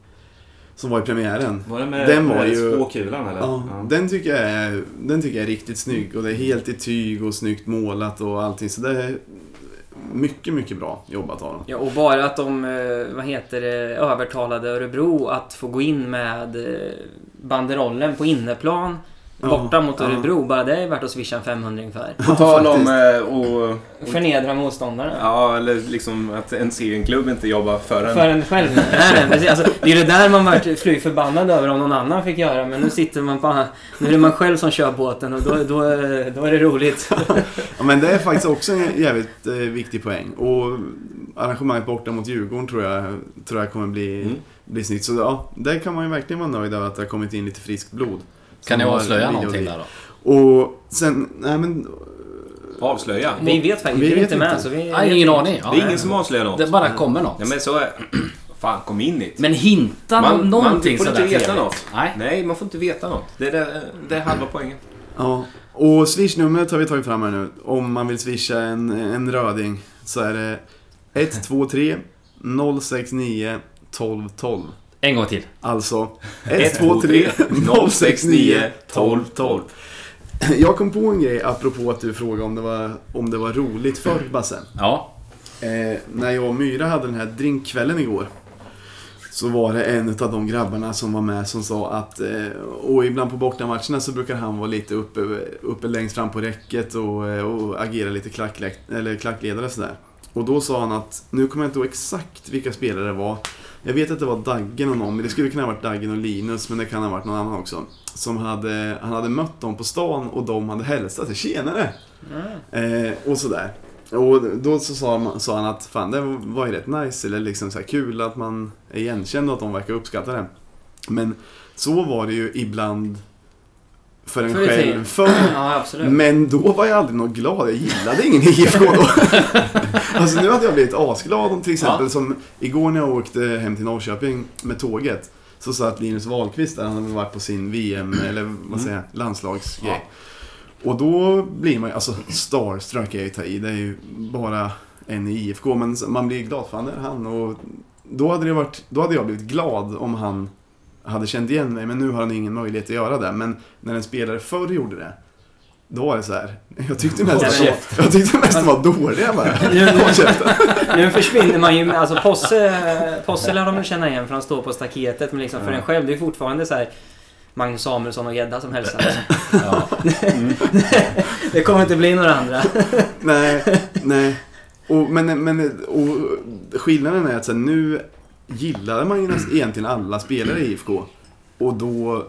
som var i premiären. Var det med, Den var med ju- spåkulan eller? Ja, Den, tycker jag är, den tycker jag är riktigt snygg och det är helt i tyg och snyggt målat och allting. Så det är mycket, mycket bra jobbat av dem. Ja, och bara att de, eh, vad heter det, övertalade Örebro att få gå in med eh, banderollen på inneplan borta mot ja. Örebro. Bara det är värt att swisha en 500 ungefär. På tal om faktiskt. eh, och, Förnedra motståndare. Ja, eller liksom att en serienklubb inte jobbar för en. För en själv. Nej, precis. Alltså, det är det där man varit fly förbannad över om någon annan fick göra. Men nu sitter man på... Nu är det man själv som kör båten och då, då, då är det roligt. Ja, men det är faktiskt också en jävligt eh, viktig poäng. Och arrangemanget borta mot Djurgården tror jag, tror jag kommer bli, Mm. bli snyggt. Så ja, där kan man ju verkligen vara nöjd över att det har kommit in lite friskt blod. Kan ni avslöja någonting där då? Och sen, nej men... Avslöja. Vi vet faktiskt Vi vi är vet inte med. Så vi, Nej, ingen aning. Ja, Det är ingen som avslöjar något. Det bara kommer något. Ja, men så är Fan, kom in hit. Men hinta Man- man, någonting man får inte veta trevligt. något. Nej. Nej, man får inte veta något. Det är, det, det är halva poängen. Ja. Och swishnumret har vi tagit fram här nu. Om man vill swisha en, en röding så är det 123 069 12 12. En gång till. Alltså 123 069 12 12. Jag kom på en grej apropå att du frågade om det var, om det var roligt förr, Basse. Ja. Eh, när jag och Myra hade den här drinkkvällen igår. Så var det en av de grabbarna som var med som sa att, eh, och ibland på bortamatcherna så brukar han vara lite uppe, uppe längst fram på räcket och, eh, och agera lite klacklek, eller klackledare sådär. Och då sa han att, nu kommer jag inte ihåg exakt vilka spelare det var. Jag vet att det var Daggen och någon, men det skulle kunna ha varit Daggen och Linus, men det kan ha varit någon annan också. Som hade, han hade mött dem på stan och de hade hälsat sig, tjenare! Eh, och sådär. Och då så sa, man, sa han att fan det var ju rätt nice, eller liksom så här kul att man är igenkänd och att de verkar uppskatta det. Men så var det ju ibland för en Förr i själv förr. Ja. Men då var jag aldrig något glad. Jag gillade ingen IFK då. alltså nu hade jag blivit asglad om till exempel som igår när jag åkte hem till Norrköping med tåget. Så satt Linus Wahlqvist där, han hade varit på sin VM, eller vad säger jag, landslagsgrej. Och då blir man ju, alltså starstruck är ju ta i, det är ju bara en i IFK. Men man blir glad, fan det är han. Och då hade, det varit, då hade jag blivit glad om han hade känt igen mig, men nu har han ingen möjlighet att göra det. Men när en spelare förr gjorde det, då var det så här. Jag tyckte mest, att, jag tyckte mest att de var dåliga bara. Käften. Nu försvinner man ju med, alltså Posse, Posse lär de känna igen för han står på staketet men liksom för en själv, det är fortfarande så här Magnus Samuelsson och Gedda som hälsar. Ja. Det kommer inte bli några andra. Nej, nej. Och, men, men och skillnaden är att så här, nu gillade man ju nästan egentligen alla spelare i IFK. Och då,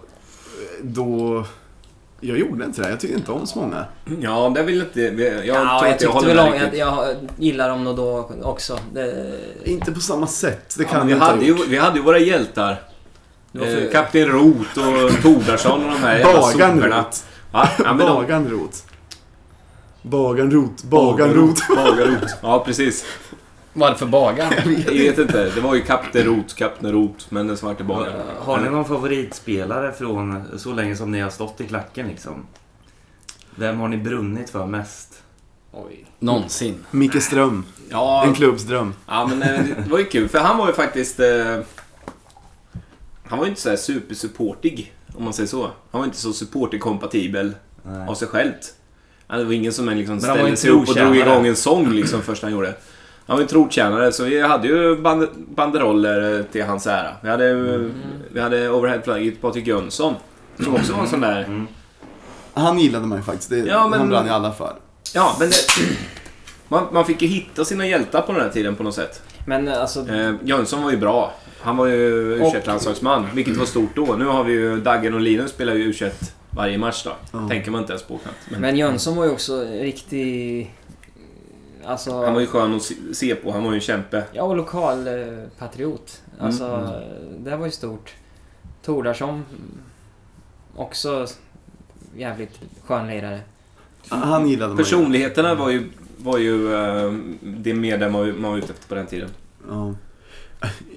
då... Jag gjorde inte det. Jag tyckte inte om så många. Ja, det vill inte... Jag Jag, tror ja, inte jag jag tyckte håller väl med om, jag, jag gillar dem nog då också. Det, Inte på samma sätt. Det Ja, kan men vi, jag inte ha hade ju, gjort. vi hade ju våra hjältar. Eh, Kapten Roth och Tordarsson och de här jävla Bagan soporna. Va? Ja, Bagan Roth. Bagan Roth. Bagan Roth. Bagan Roth. Ja, precis. Vad är det för bagaren? Jag vet inte. Det var ju Kapten Roth, Kapten Roth, men den svarte bagaren. Har ni någon favoritspelare från så länge som ni har stått i klacken liksom? Vem har ni brunnit för mest? Oj. Någonsin. Micke Ström. Ja, En klubbsdröm. ja men eh, det var ju kul. För han var ju faktiskt... Eh, han var ju inte så här supersupportig, om man säger så. Han var inte så supporterkompatibel. Av sig självt. Ja, Det var ingen som liksom ställde sig upp och drog igång en sång liksom först han gjorde. Han var ju trotjänare så vi hade ju band banderoller till hans ära. Vi hade, vi hade overheadflagget Patrik Jönsson. Som också var en sån där... Mm. Han gillade man ju faktiskt. Det, Ja, men- Han brann ju alla för. Ja, men det, man, man fick ju hitta sina hjältar på den här tiden på något sätt. Men alltså, Eh, Jönsson var ju bra. Han var ju u landslagsman vilket var stort då. Nu har vi ju Daggen och Linus spelar ju u varje match då. Ja. Tänker man inte ens på knappt. Men men Jönsson var ju också riktig... Alltså... han var ju skön att se- på. Han var ju en kämpe. Ja, och lokal eh, patriot. Alltså, Mm, det var ju stort. Tordarsson, också jävligt skön lirare. Han gillade man ju. Personligheterna var ju, var ju eh, det medlem man var- man var ute efter på den tiden. Ja.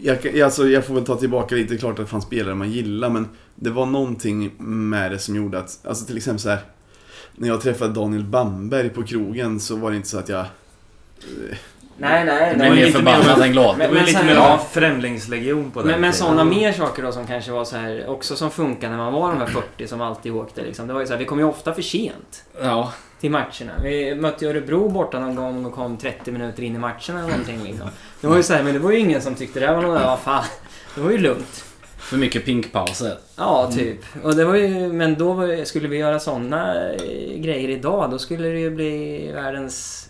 Jag, alltså, jag får väl ta tillbaka lite, klart att det fanns spelare man gillar men det var någonting med det som gjorde att, alltså till exempel så här. När jag träffade Daniel Bamberg på krogen så var det inte så att jag... Nej, nej, Men mer förbannad än glad. Det Men- var lite mer av främlingslegion på den Men, men sådana mer saker då som kanske var så här, också som funkar när man var de här 40 som alltid åkte liksom. Det var ju så här, vi kom ju ofta för sent Ja. till matcherna. Vi mötte Örebro borta någon gång och kom 30 minuter in i matchen eller någonting liksom. Det var ju så här, men det var ju ingen som tyckte det här var något, ja fan. Det var ju lugnt. För mycket pinkpauser. Ja, typ. Och det var ju, men då var, skulle vi göra såna eh, grejer idag, då skulle det ju bli världens,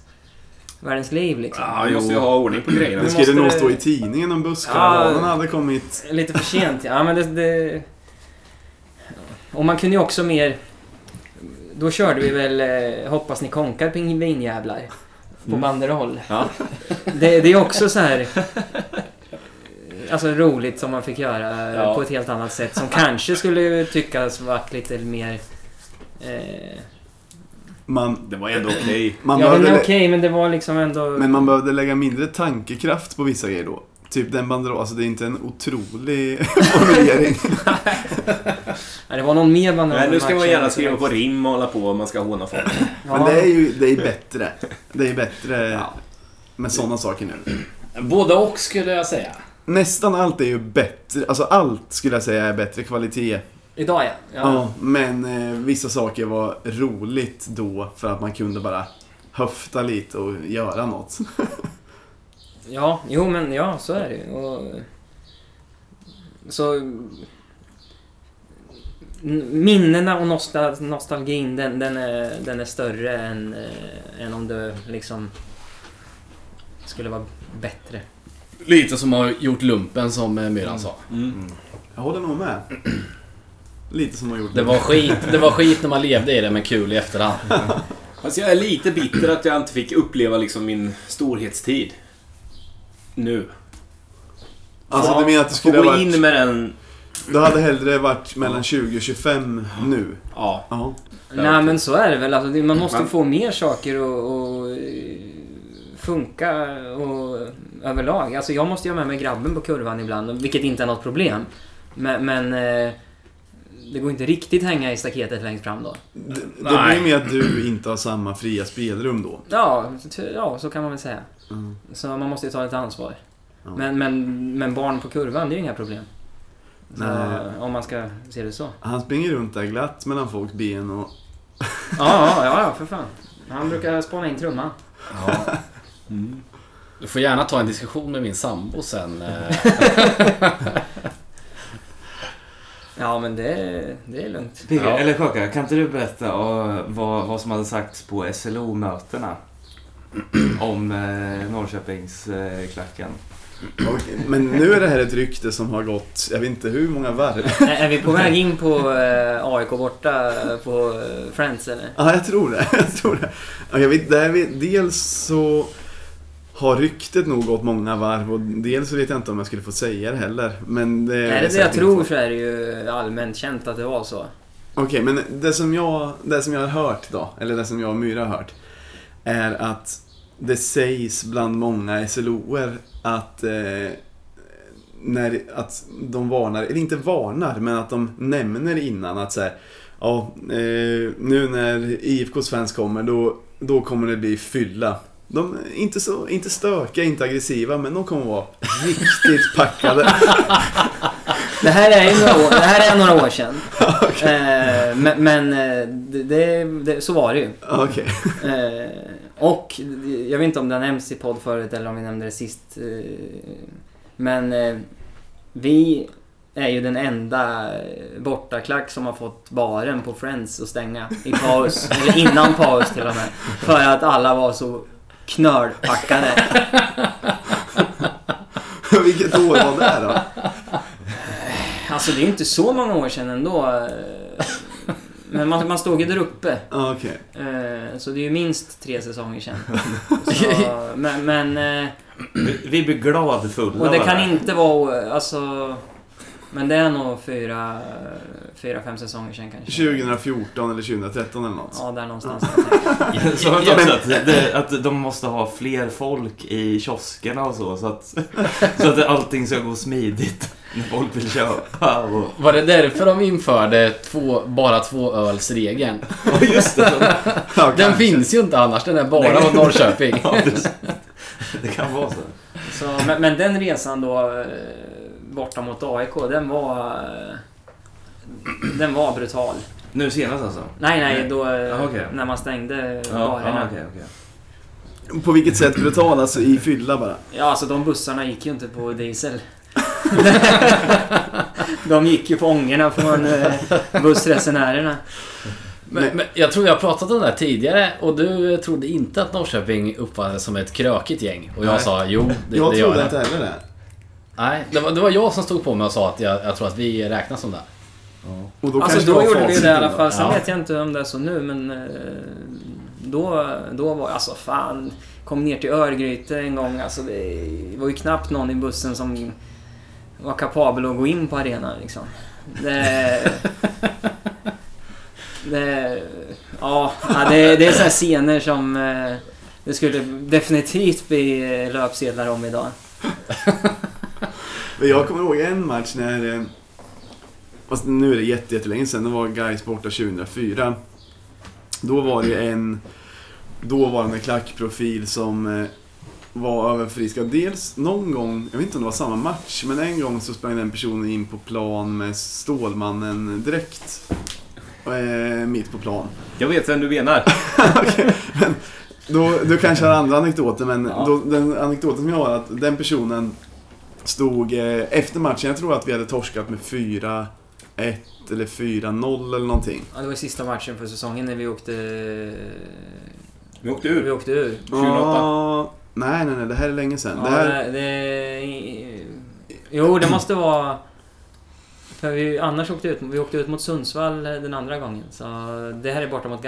världens liv liksom. Ja, vi måste ju ha ordning på grejerna. Det skulle nog stå i tidningen om busskaravanen hade kommit. Lite för sent, ja. men det, det... Och man kunde ju också mer... Då körde vi väl eh, Hoppas ni konkar pingvinjävlar. På Mm. banderoll. Ja. Det, det är också så här... Alltså roligt som man fick göra Ja. på ett helt annat sätt. Som kanske skulle tyckas varit lite mer... Eh, Man, Det var ändå okej. man, ja men behövde, okej, men det var liksom ändå... men man behövde lägga mindre tankekraft på vissa grejer då. Typ den banderoll, alltså det är inte en otrolig formulering. Ja, det var någon mer banderoll. Nej, nu ska man gärna skriva på rim och hålla på om man ska håna folk. Men det är ju det är bättre. Det är bättre Ja. med sådana saker nu. Både och skulle jag säga. Nästan allt är ju bättre, alltså allt skulle jag säga är bättre kvalitet. Idag ja. Ja. ja. men eh, vissa saker var roligt då för att man kunde bara höfta lite och göra något. Ja, jo men ja, så är det ju. Och, så... Minnena och nostal nostalgin, den, den, är, den är större än, eh, än om det liksom skulle vara bättre. Lite som har gjort lumpen som eh, Myran sa. Jag håller nog med. Lite som har gjort Det var skit, det var skit när man levde i det men kul i efterhand. Alltså jag är lite bitter att jag inte fick uppleva liksom min storhetstid. Nu. Alltså du menar att det Få skulle ha varit... in med den... Du hade hellre varit mellan 20 och 25 nu? Ja. Ja. Nej men så är det väl. Alltså, man måste Men- få mer saker att funka och, överlag. Alltså jag måste ju ha med mig grabben på kurvan ibland, vilket inte är något problem. Men, men eh, det går inte riktigt hänga i staketet längst fram då. Det, det blir med att du inte har samma fria spelrum då. Ja, ja så kan man väl säga. Mm. Så man måste ju ta lite ansvar. Ja. Men, men, men barn på kurvan, det är ju inga problem. Så, om man ska se det så. Han springer runt där glatt mellan folks ben och... Ja, ja, ja, för fan. Han brukar spana in trumman. Ja. Du får gärna ta en diskussion med min sambo sen. eh. Ja, men det, det är lugnt. Pigga, Ja. Eller Sjöka, kan inte du berätta eh, vad, vad som hade sagts på SLO-mötena? Om eh, Norrköpingsklacken. Okej, Men nu är det här ett rykte som har gått, jag vet inte hur många varv. Är är vi på väg in på eh, AIK borta på eh, Friends eller? Ja, jag tror det. Jag tror det. Ja, Jag vet, där vet, dels så har ryktet nog gått många varv och dels så vet jag inte om jag skulle få säga det heller. Men det Är det det jag tror så är det ju allmänt känt att det var så. Okej, men det som, jag, det som jag har hört då, eller det som jag och Myra har hört, är att det sägs bland många SLOer att, eh, när, att de varnar, eller inte varnar, men att de nämner innan att så här, ja, eh, nu när IFKs fans kommer då, då kommer det bli fylla. De är inte, så, inte stökiga, inte aggressiva, men de kommer vara riktigt packade. Det här är några år, det här är några år sedan. Eh, men men eh, det, det, det, så var det ju. Okej. Eh, och jag vet inte om det har nämnts i podd förut eller om vi nämnde det sist. Eh, men eh, vi är ju den enda eh, bortaklack som har fått baren på Friends att stänga i paus. eller innan paus till och med. För att alla var så knölpackade. Vilket år var det då? Alltså det är inte så många år sedan ändå. Men man, man stod ju där uppe. Ja, Okej. eh, Så det är ju minst tre säsonger sedan. Så, men, men eh, Vi, vi blir gladfulla Och det kan inte vara, alltså... Men det är nog fyra, fyra fem säsonger sedan kanske. 2014 eller 2013 eller något. Ja, där någonstans. Så Ja, men- också att, det, att de måste ha fler folk i kioskerna och så. Så att, så att allting ska gå smidigt när folk vill köpa. Och, Var det därför de införde två, bara två ölsregeln? och just det. Ja, Den finns ju inte annars, den är bara Nej. mot Norrköping. Ja, det kan vara så. Så, men, men den resan då, eh, borta mot AIK, den var... Den var brutal. Nu senast alltså? Nej, nej, Nej. då Ja, okej. när man stängde Ja, barerna. ja, okej, okej. På vilket sätt brutal? Alltså i fylla bara? Ja, alltså de bussarna gick ju inte på diesel. de gick ju på ångorna från eh, bussresenärerna. Men, men jag tror jag har pratat om det här tidigare och du trodde inte att Norrköping uppfattades som ett krökigt gäng. Och jag Nej. sa jo, det, jag det gör trodde det. inte heller det. Nej, det var, det var jag som stod på mig och sa att jag, jag tror att vi räknas som det. Och då Alltså då gjorde vi det i alla fall. Sen Ja. vet jag inte om det är så nu men... eh, Då, då var alltså fan... Kom ner till Örgryte en gång. Alltså det var ju knappt någon i bussen som var kapabel att gå in på arenan liksom. Det... det ja, ja, det, det är sådana scener som... eh, Det skulle definitivt bli löpsedlar om idag. Men jag kommer ihåg en match när... eh, Fast nu är det jätte, jättelänge sedan. Det var Gais borta 2004. Då var det en dåvarande klackprofil som eh, var överförfriskad. Dels någon gång, jag vet inte om det var samma match, men en gång så sprang den personen in på plan med Stålmannen direkt. Eh, mitt på plan. Jag vet vem du menar. Okej, men då, du kanske har andra anekdoter, men Ja. då, den anekdoten som jag har är att den personen stod eh, efter matchen, jag tror att vi hade torskat med 4-1 eller 4-0 eller någonting. Ja, det var ju sista matchen för säsongen när vi åkte... Vi åkte Vi ur. åkte ur. 2008. Ja, nej, nej, nej, det här är länge sedan. Ja, det här, det. Jo, det måste vara... För vi annars åkte ut, vi åkte ut mot Sundsvall den andra gången. Så det här är borta mot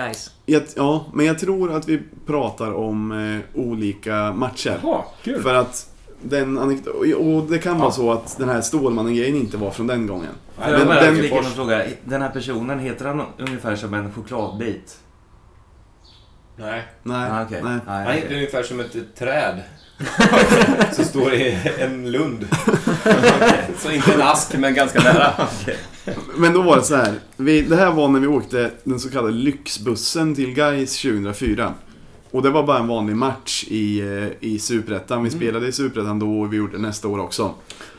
jag, ja, men jag tror att vi pratar om eh, olika matcher. Jaha, kul. För att den och det kan vara Ja. så att den här Stålmannen-grejen inte var från den gången. Får Men jag bara den- in och fråga, den här personen, heter han ungefär som en chokladbit? Nej. Nej, Ah, okej. nej. Nej, Han är okej. ungefär som ett träd. som står i en lund. Så inte en ask, men ganska nära. Men då var det så här. Vi, det här var när vi åkte den så kallade lyxbussen till Gais 2004. Och det var bara en vanlig match i, eh, i Superettan. Vi spelade i Superettan då och vi gjorde det nästa år också.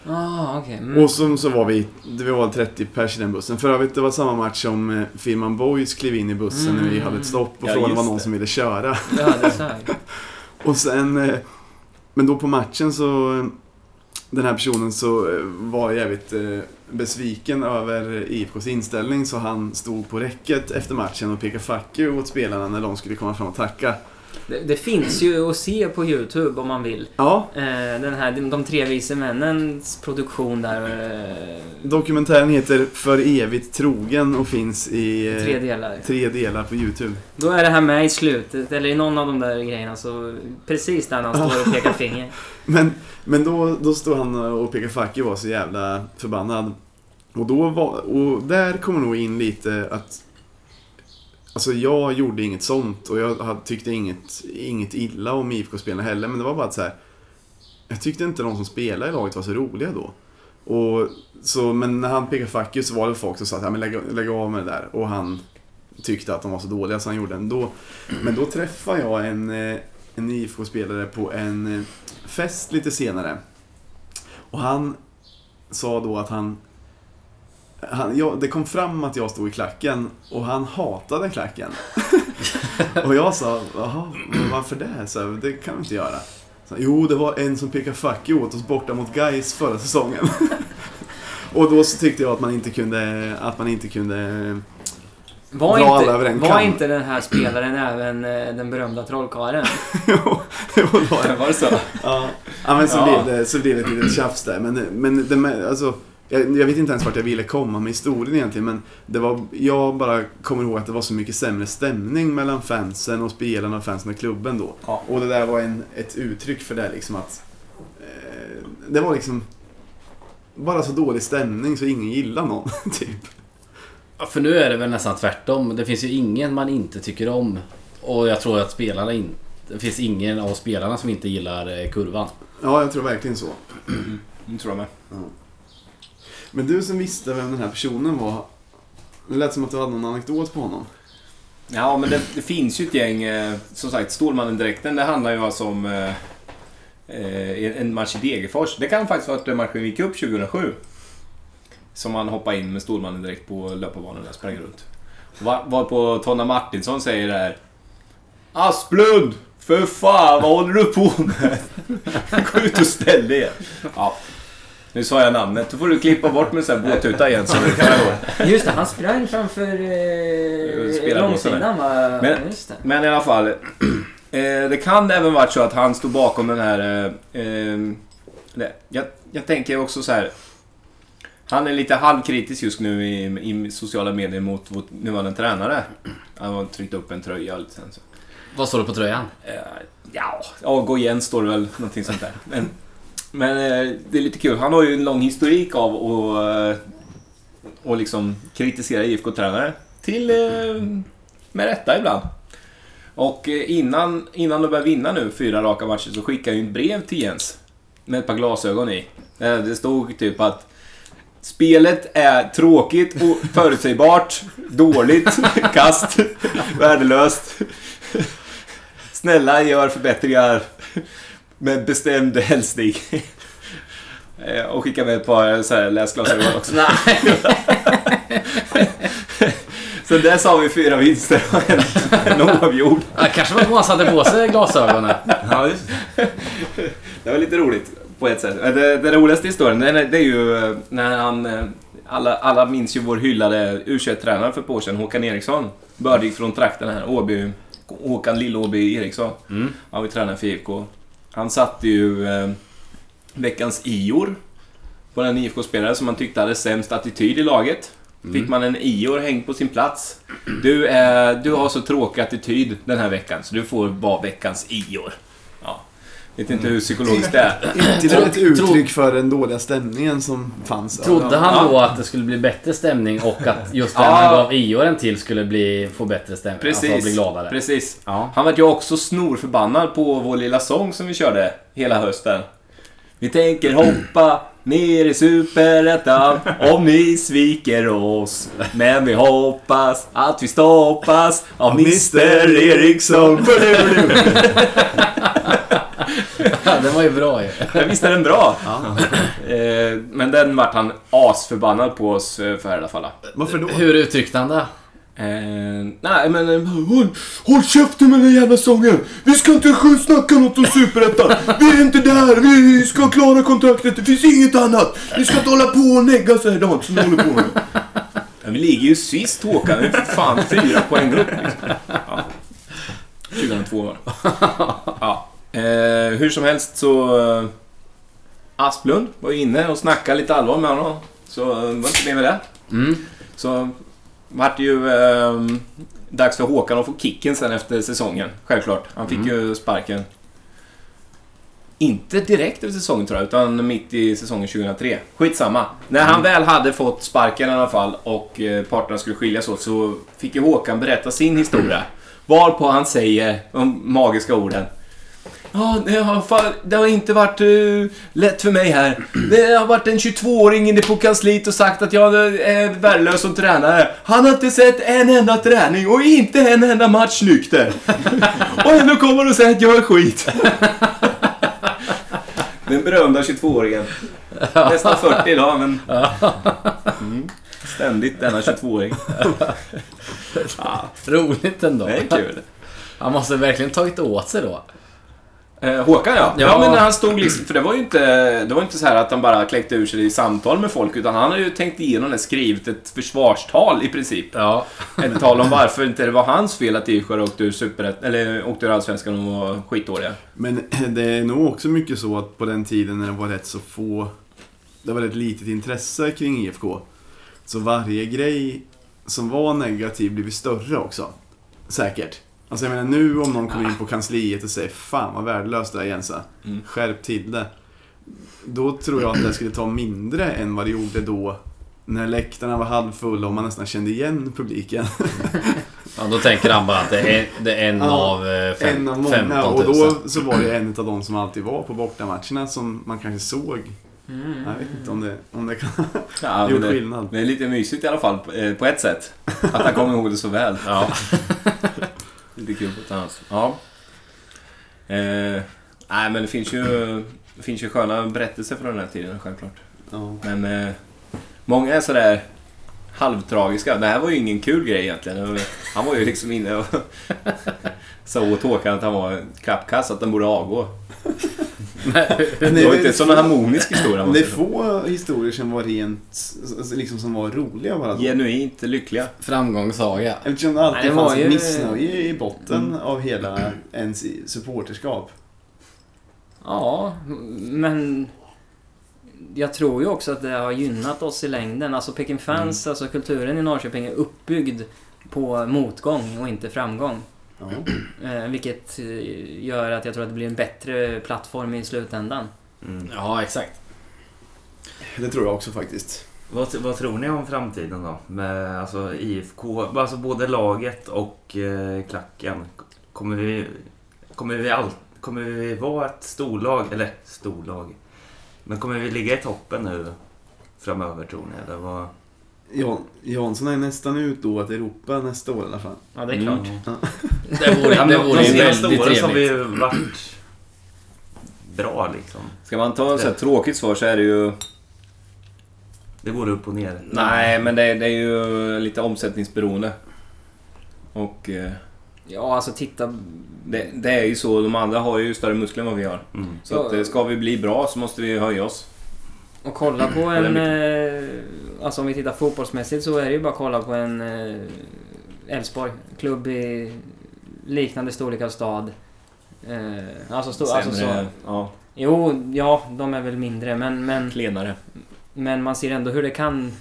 Ah, okej. Mm. Och så, så var vi, vi var 30 pers i den bussen. För övrigt, det var samma match som eh, firman Boys klev in i bussen när vi Mm. hade ett stopp och Ja, frågade om det var någon som ville köra. Ja, det. Och sen... eh, Men då på matchen så... Den här personen så var jävligt besviken över IFKs inställning så han stod på räcket efter matchen och pekade fuck you åt spelarna när de skulle komma fram och tacka. Det, det finns ju att se på YouTube om man vill. Ja, Eh, den här, de, de tre vise männens produktion där. Eh, dokumentären heter För evigt trogen och finns i eh, tre delar. tre delar på YouTube. Då är det här med i slutet, eller i någon av de där grejerna. Så precis där han står och pekar finger. Men, men då, då stod han och pekade fuck you och var så jävla förbannad. Och, då var, och där kommer nog in lite att Alltså jag gjorde inget sånt och jag tyckte inget, inget illa om IFK-spelarna heller men det var bara att så här. Jag tyckte inte de som spelade i laget var så roliga då. Och, så, men när han pekade fuck you så var det folk som sa att ja, men lägg, lägg av med det där. Och han tyckte att de var så dåliga så han gjorde det ändå. Men då träffade jag en, eh, en IFK-spelare på en eh, fest lite senare. Och han sa då att han han, jag, det kom fram att jag stod i klacken och han hatade klacken. och jag sa, jaha, varför det? Så, här, det kan vi inte göra. Så, jo, det var en som pekade fuck you åt oss borta mot Gais förra säsongen. och då så tyckte jag att man inte kunde, att man inte kunde Var, inte, över en var inte den här spelaren även eh, den berömda trollkarlen? jo, det var det. Var det så? Ja, ja men så, Ja. Blev det, så blev det ett litet tjafs där. Men, men det, alltså, jag, jag vet inte ens vart jag ville komma med historien egentligen. Men det var, jag bara kommer ihåg att det var så mycket sämre stämning mellan fansen och spelarna och fansen och klubben då. Ja. Och det där var en, ett uttryck för det liksom att... Eh, det var liksom... Bara så dålig stämning så ingen gillar någon, typ. Ja, För nu är det väl nästan tvärtom. Det finns ju ingen man inte tycker om. Och jag tror att spelarna inte... Det finns ingen av spelarna som inte gillar eh, kurvan. Ja, jag tror verkligen så. Det tror jag med. Men du som visste vem den här personen var. Det lät som att du hade någon anekdot på honom. Ja, men det, det finns ju ett gäng. Eh, som sagt, Stålmannen-dräkten, det handlar ju alltså om eh, eh en match i Degerfors. Det kan faktiskt ha varit matchen vi gick upp 2007. Som han hoppade in med Stålmannen direkt på löparbanan och sprang runt. Var, var på Tonna Martinsson säger det här. Asplund! För fan, vad håller du på med? Gå ut och ställ dig igen. Ja. Nu sa jag namnet. Då får du klippa bort med sån här båttuta igen. Så det kan gå. Just det, han sprang framför eh, långsidan va? Men- Just det. Men i alla fall. Eh, det kan även varit så att han stod bakom den här... Eh, eh, det. Jag, jag tänker också så här. Han är lite halvkritisk just nu i, i sociala medier mot vår nuvarande tränare. Han har tryckt upp en tröja lite sen. Så. Vad står det på tröjan? Eh, ja, ja, gå igen står det väl. Någonting sånt där. Men, men eh, det är lite kul. Han har ju en lång historik av att eh, och liksom kritisera IFK-tränare. Till... Eh, med rätta ibland. Och eh, innan, innan de börjar vinna nu, fyra raka matcher, så skickade jag ju ett brev till Jens. Med ett par glasögon i. Eh, det stod typ att Spelet är tråkigt och förutsägbart, dåligt, kast, värdelöst. Snälla gör förbättringar med bestämd hälsning. Eh, Och skicka med ett par så här läsglasögon också. Nej. Så dess har vi fyra vinster och en, en oavgjord. Ja, kanske var att man satte på sig glasögonen. Ja, Det var lite roligt på ett sätt. Men Det, det roligaste historien, det är, det är ju eh, när han... eh, Alla, alla minns ju vår hyllade u tränare för ett år sedan, Håkan Eriksson. Bördig från trakten här, Åby. Håkan Lill-Åby Eriksson. Mm. Han var ju tränare för IFK. Han satte ju eh, veckans Ior på den IFK-spelare som man tyckte hade sämst attityd i laget. Fick man en Ior hängd på sin plats. Du, är, du har så tråkig attityd den här veckan så du får vara veckans Ior. Vet inte hur psykologiskt det är. Till ett uttryck för den dåliga stämningen som fanns. Trodde han då att det skulle bli bättre stämning och att just den han gav Ioren till skulle bli, få bättre stämning? Precis. Alltså bli gladare? Precis. Ja. Han var ju också snorförbannad på vår lilla sång som vi körde hela hösten. Vi tänker hoppa ner i superettan om ni sviker oss. Men vi hoppas att vi stoppas av Mr Eriksson. den var ju bra ju. Ja, Visst är den bra? Ja. Eh, Men den vart han asförbannad på oss eh, för i alla fall. Varför då? Hur uttryckte han det? Eh, nej men eh, håll, håll käften med den jävla sången! Vi ska inte snacka något om Superettan! Vi är inte där! Vi ska klara kontraktet! Det finns inget annat! Vi ska inte hålla på och negga så här dant som vi håller på med. Vi ligger ju sist Håkan, vi är för fan fyra poäng upp liksom. ja. 2002 var ja. Eh, Hur som helst så... Eh, Asplund var inne och snackade lite allvar med honom. Så eh, var inte mer med det. Mm. Så vart det ju eh, dags för Håkan att få kicken sen efter säsongen. Självklart. Han fick ju sparken. Inte direkt efter säsongen tror jag, utan mitt i säsongen 2003. Skitsamma. När han väl hade fått sparken i alla fall och eh, parterna skulle skiljas åt så fick ju Håkan berätta sin historia. Varpå han säger de magiska orden. Ja, det har, det har inte varit eh, lätt för mig här. Det har varit en 22-åring inne på kansliet och sagt att jag är värdelös som tränare. Han har inte sett en enda träning och inte en enda match nykter. och ändå kommer och säger att jag är skit. Den berömda 22-åringen. Nästan 40 idag, men... Mm. Ständigt denna 22-åring. ja, Roligt ändå. det är kul. Han måste verkligen tagit åt sig då. Eh, Håkan ja. ja. Ja. men när han stod liksom, för det var ju inte, det var inte så här att han bara kläckte ur sig i samtal med folk, utan han har ju tänkt igenom det, skrivit ett försvarstal i princip. Ja. Ett tal om varför inte det var hans fel att IFK åkte ur superett, eller åkte ur Allsvenskan och var skitdåliga. Men det är nog också mycket så att på den tiden när det var rätt så få... Det var rätt litet intresse kring IFK. Så varje grej som var negativ blev större också. Säkert. Alltså jag menar nu om någon kommer in på kansliet och säger Fan vad värdelöst det är Jensa. Mm. Skärp till det. Då tror jag att det skulle ta mindre än vad det gjorde då. När läktarna var halvfulla och man nästan kände igen publiken. ja. Då tänker han bara att det är, det är en Ja, av eh, fem, en av många. 15 Och 000. då så var det en av de som alltid var på bortamatcherna som man kanske såg. Mm. Jag vet inte om det, om det kan Ja, gjort det, skillnad. det är lite mysigt i alla fall, på- eh, på ett sätt. Att han kommer ihåg det så väl. Ja. Lite kul på ett annat Ja. Eh, nej, men det finns ju, det finns ju sköna berättelser från den här tiden, självklart. Ja. Men eh, många är sådär halvtragiska. Det här var ju ingen kul grej egentligen. Han var ju liksom inne och sa åt Håkan att han var en klappkass, att den borde avgå. Det var inte en sån harmonisk historia. Det är få historier som var rent, liksom som var roliga bara då. Genuint lyckliga. Framgångssaga. Eftersom det alltid Nej, det var fanns ju- missnöje i botten av hela ens supporterskap. Ja, men jag tror ju också att det har gynnat oss i längden. Alltså Peking Fans, alltså kulturen i Norrköping är uppbyggd på motgång och inte framgång. Ja. Eh, vilket eh, gör att jag tror att det blir en bättre plattform i slutändan. Mm. Ja, exakt. Det tror jag också faktiskt. Vad, vad tror ni om framtiden då? Med alltså IFK, alltså både laget och eh, klacken. Kommer vi, kommer, vi all, kommer vi vara ett storlag, eller storlag? Men kommer vi ligga i toppen nu framöver tror ni? Eller vad? Jan, Jansson är nästan ut då att Europa nästa år i alla fall. Ja, det är klart. Mm. Det vore, Ja, det men vore de ju senaste väldigt åren har vi trevligt. ju varit bra liksom. Ska man ta så här tråkigt svar så är det ju... Det går upp och ner. Nej, men det, det är ju lite omsättningsberoende. Och eh, Ja, alltså titta. Det, det är ju så, de andra har ju större muskler än vad vi har. Mm. Så att, eh, ska vi bli bra så måste vi höja oss. Och kolla på en... Eh, alltså om vi tittar fotbollsmässigt så är det ju bara att kolla på en eh, Elfsborg. klubb i liknande storlek av stad. Alltså, stor, alltså så... Ja, Jo, ja, de är väl mindre men, men, klenare. men man ser ändå hur det kan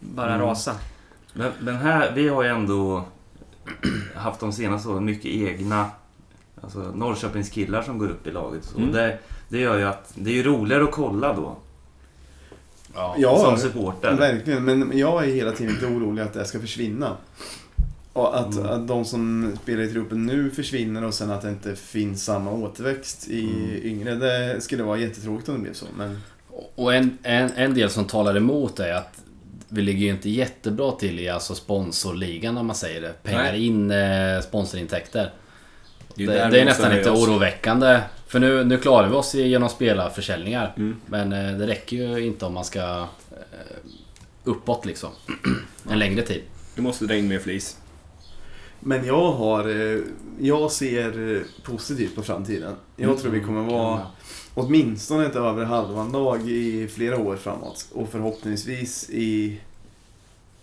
bara Mm. rasa. Men, men här, vi har ju ändå haft de senaste åren mycket egna alltså Norrköpingskillar som går upp i laget. Så Mm. det, det gör ju att det är ju roligare att kolla då. Ja. Ja, som supporter. verkligen. Men jag är hela tiden lite orolig att det ska försvinna. Och att, Mm. att de som spelar i truppen nu försvinner och sen att det inte finns samma återväxt i Mm. yngre. Det skulle vara jättetråkigt om det blev så. Men Och en, en, en del som talar emot är att vi ligger ju inte jättebra till i alltså sponsorligan om man säger det. Pengar Nej. in, eh, sponsorintäkter. Det är Det, där det är nästan lite oroväckande. För nu, nu klarar vi oss genom spelarförsäljningar. Mm. Men eh, det räcker ju inte om man ska eh, uppåt liksom. En längre tid. Du måste dra in mer flis. Men jag har... eh, Jag ser positivt på framtiden. Jag tror vi kommer vara åtminstone ett över halvan lag i flera år framåt. Och förhoppningsvis i,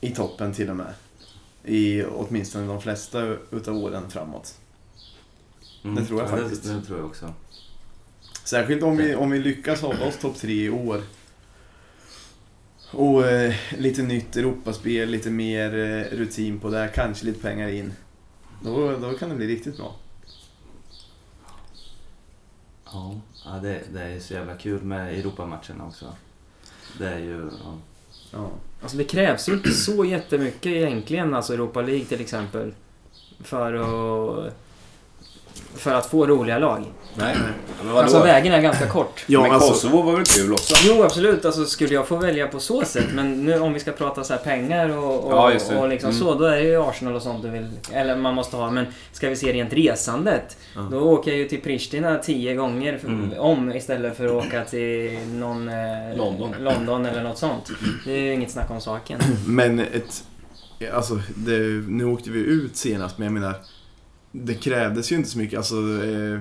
i toppen till och med. I åtminstone de flesta utav åren framåt. Det tror jag Ja, faktiskt. Det, det tror jag också. Särskilt om vi, om vi lyckas hålla oss topp tre i år. Och eh, lite nytt Europaspel, lite mer eh, rutin på det, kanske lite pengar in. Då, då kan det bli riktigt bra. Ja, ja det, det är så jävla kul med Europamatcherna också. Det är ju... Ja. Ja. Alltså det krävs ju inte så jättemycket egentligen, alltså Europa League till exempel. För att för att få roliga lag. Nej. Men vadå? Alltså vägen är ganska kort. Ja, men alltså, Kosovo var väl kul också? Jo, absolut. Alltså, skulle jag få välja på så sätt. Men nu om vi ska prata så här pengar och, och, Ja, och liksom Mm. så. Då är det ju Arsenal och sånt du vill. Eller man måste ha. Men ska vi se rent resandet. Ja. Då åker jag ju till Pristina tio gånger för, Mm. om istället för att åka till någon... Eh, London. London eller något sånt. Det är ju inget snack om saken. Men ett... Alltså, det, nu åkte vi ut senast, men jag menar... Det krävdes ju inte så mycket. Alltså, eh,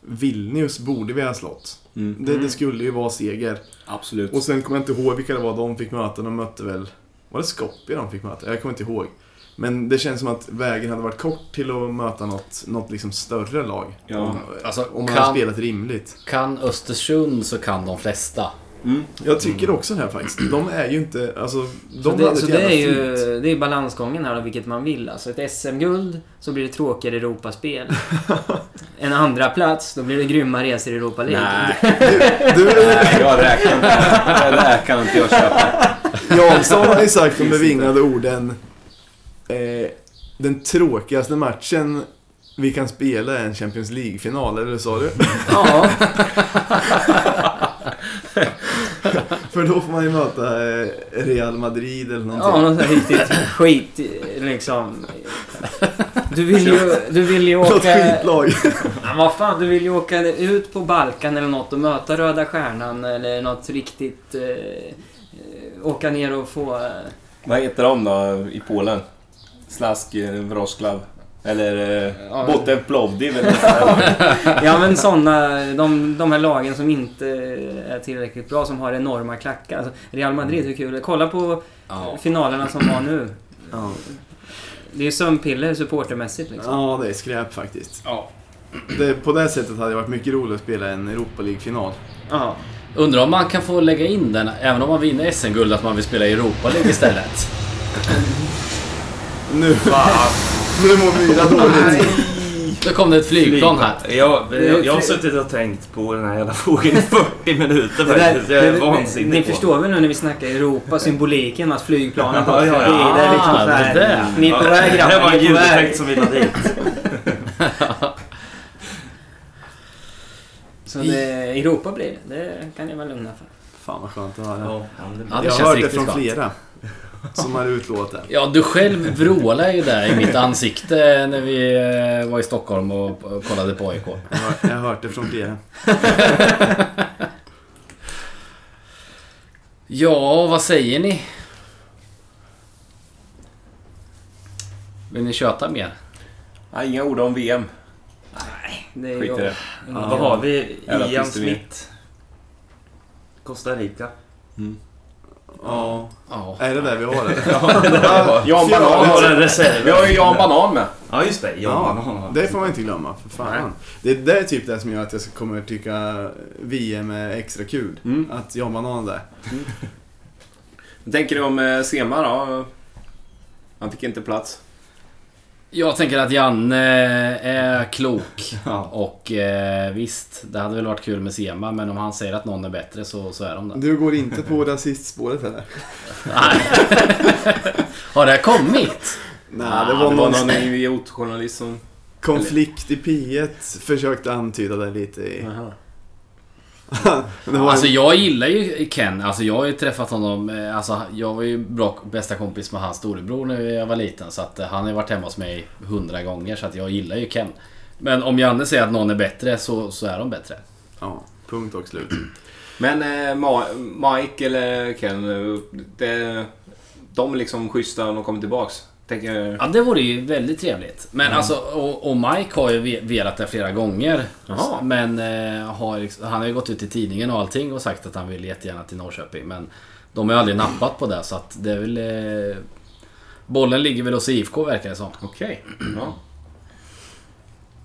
Vilnius borde vi ha slått. Mm. Det, Mm. det skulle ju vara seger. Absolut. Och sen kommer jag inte ihåg vilka det var de fick möta. De mötte väl... Var det Skopje de fick möta? Jag kommer inte ihåg. Men det känns som att vägen hade varit kort till att möta något, något liksom större lag. Ja. Om, Alltså, om man kan- hade spelat rimligt. Kan Östersund så kan de flesta. Mm. Jag tycker också det här faktiskt. De är ju inte... Alltså, de Så, det, så det är ju det är balansgången här då, vilket man vill. Alltså ett SM-guld så blir det tråkigare Europaspel. en andra plats då blir det grymma resor i Europa League. Nej. Du, Nej, jag räknar inte. Det där kan inte jag köpa. Jansson har ju sagt de bevingade orden eh, Den tråkigaste matchen vi kan spela är en Champions League-final, eller sa du? Ja, För då får man ju möta eh, Real Madrid eller ja någonting. något sånt här riktigt skit liksom. Du vill ju, du vill ju Något åka... skitlag. Ja, vad fan, du vill ju åka ut på Balkan eller något och möta Röda Stjärnan eller något riktigt... Eh, åka ner och få... Vad heter de då i Polen? Slask eh, Wroclaw? Eller eh, Ja. Botev Plovdiv eller. Ja men sådana, de, de här lagen som inte är tillräckligt bra, som har enorma klackar. Alltså, Real Madrid, hur kul? Kolla på Ja. finalerna som var nu. Ja. Det är ju sömnpiller supportermässigt liksom. ja, det är skräp faktiskt. Ja. Det, på det sättet hade det varit mycket roligt att spela en Europa League-final. Ja. Undrar om man kan få lägga in den, även om man vinner SM-guld, att man vill spela i Europa League istället. Nu, nu mår Myra dåligt. Då kom det ett flygplan här. Jag, jag, jag har suttit och tänkt på den här jävla frågan i 40 minuter Det där, faktiskt. Jag är det- vansinnig ni på förstår väl nu när vi snackar Europa, symboliken att flygplanet Ja, åker ja, ja. förbi. Det är liksom Ah, så det här, där. Ni är på väg Det var grabbar, en ljudeffekt som ville dit. Så det, Europa blir det. Det kan jag vara lugna för. Fan vad skönt att höra. Ja, det Ja, det Jag har hört det från skönt. flera. Som har utlovat det. Ja, du själv vrålade ju där i mitt ansikte när vi eh, var i Stockholm och kollade på AIK. Jag har, jag har hört det från flera. Ja, vad säger ni? Vill ni köta mer? Nej, inga ord om VM. Det är Skit i det. Vad har vi? Ian. Smith. Costa Rica. Ja. Ja. Är det där vi har det? Jan Fjol- Banan. har en reserv. Vi har ju Jan Banan med. Ja, just det. Ja, Ja, det får man inte glömma. För fan. Det, det är typ det som gör att jag kommer tycka VM är extra kul. Mm. Att Jan Banan är där. Vad tänker du om eh, Sema då? Han fick inte plats. Jag tänker att Janne är klok. Ja. Och eh, visst, det hade väl varit kul med Sema, men om han säger att någon är bättre så, så är de det. Du går inte på rasistspåret heller? Nej. Har det kommit? Nej, Ah, det var någon någon idiotjournalist som... konflikt i P1 försökte antyda det lite i... det var Alltså jag gillar ju Ken. Alltså jag har ju träffat honom. eh, Alltså jag var ju bra, bästa kompis med hans storebror när jag var liten. Så att eh, han har varit hemma hos mig hundra gånger. Så att jag gillar ju Ken. Men om Janne säger att någon är bättre så, så är de bättre. Ja, punkt och slut. Men eh, Ma- Mike eller Ken, eh, det, de är liksom schyssta när de kommer tillbaks. Tänker... Ja det vore ju väldigt trevligt. Men alltså och, och Mike har ju ve- velat det flera gånger. Jaha. Men eh, har, han har ju gått ut i tidningen och allting och sagt att han vill jättegärna till Norrköping. Men de har ju aldrig nappat på det så att det är väl... Eh, bollen ligger väl hos IFK verkar det som. Okej. Ja.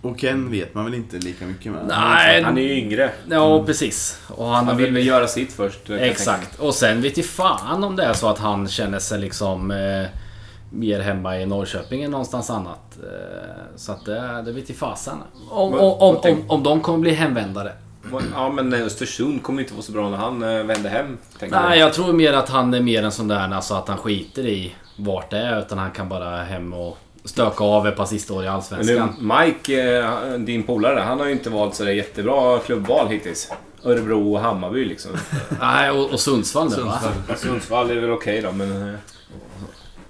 Och Ken vet man väl inte lika mycket med? Nej, Han är ju yngre. Ja, precis. Och han, Han vill väl göra sitt först. Exakt. Och sen vet ju fan om det är så att han känner sig liksom eh, mer hemma i Norrköping än någonstans annat. Eh, så att det, det ju fasen. Om, om, om, om, om de kommer bli hemvändare. Ja, men Östersund kommer inte vara så bra när han eh, vänder hem. Nej, jag. jag tror mer att han är mer en sån där alltså att han skiter i vart det är. Utan han kan bara hem och stöka av ett par sista år i Men nu, Allsvenskan. Mike, eh, din polare, han har ju inte valt sådär jättebra klubbval hittills. Örebro och Hammarby liksom. Nej, och, och Sundsvall nu va? Sundsvall är väl okej då, men...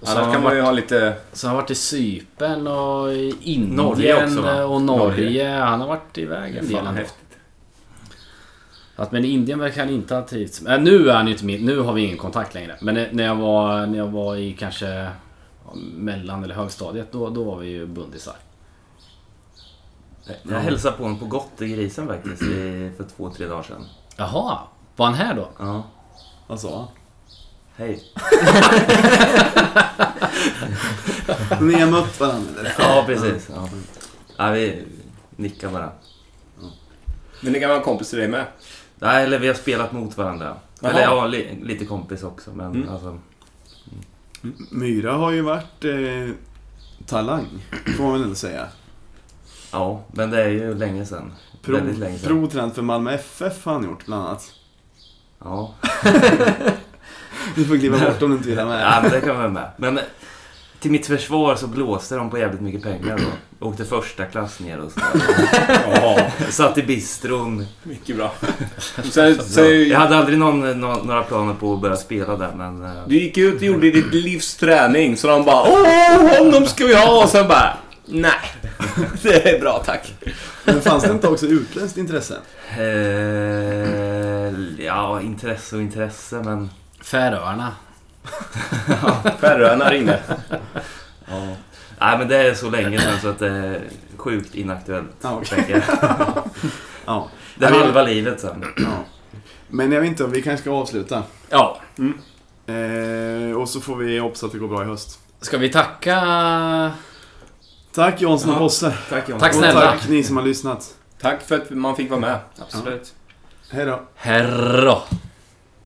Och Annars han kan man ju ha lite... Så har han varit i Cypern och i Indien Norge också, va? och Norge. Norge. Han har varit iväg en del ändå. häftigt. Att, men i Indien verkar han inte ha trivts. Äh, nu är han ju inte med. Nu har vi ingen kontakt längre. Men när- jag var, när jag var i kanske mellan eller högstadiet, då, då var vi ju bundisar. Jag hälsade på honom på Gott i grisen faktiskt i, för två, tre dagar sedan. Jaha, var han här då? Ja. Vad sa han? Hej. Ni har mött varandra eller? Ja, precis. Ja. Ja, vi nickar bara. Men det kan vara en kompis till dig med. Nej, eller vi har spelat mot varandra. Jaha. Eller ja, li, lite kompis också. Men Mm. alltså... Myra har ju varit eh, talang, får man väl ändå säga. Ja, men det är ju länge sedan. Pro, Väldigt länge sedan. Provtränat för Malmö FF har han gjort bland annat. Ja. Du får kliva bort om du inte vill ha med. ja, men det kan vara med. Men till mitt försvar så blåste de på jävligt mycket pengar då. Åkte första klass ner och så. Ja, Satt i bistron. mycket bra. Sen, Så, sen, jag hade aldrig någon, nå- några planer på att börja spela där, men... eh, Du gick ut och gjorde ditt livs träning, så de bara Åh, honom ska vi ha! Och sen bara Nej, det är bra tack. Men fanns det inte också utländskt intresse? Eh, ja, intresse och intresse, men... Färöarna. Färöarna ringde. Ja. Nej, men det är så länge sedan så att det är sjukt inaktuellt. Ja, jag. Ja. Det är halva livet sen. ja. Men jag vet inte vi kanske ska avsluta. Ja. Eh, och så får vi hoppas att det går bra i höst. Ska vi tacka... Tack Jansson och Ja. Bosse. Tack. Tack Och snälla. tack ni som har lyssnat. Tack för att man fick vara med. Absolut. Hej då. Herra.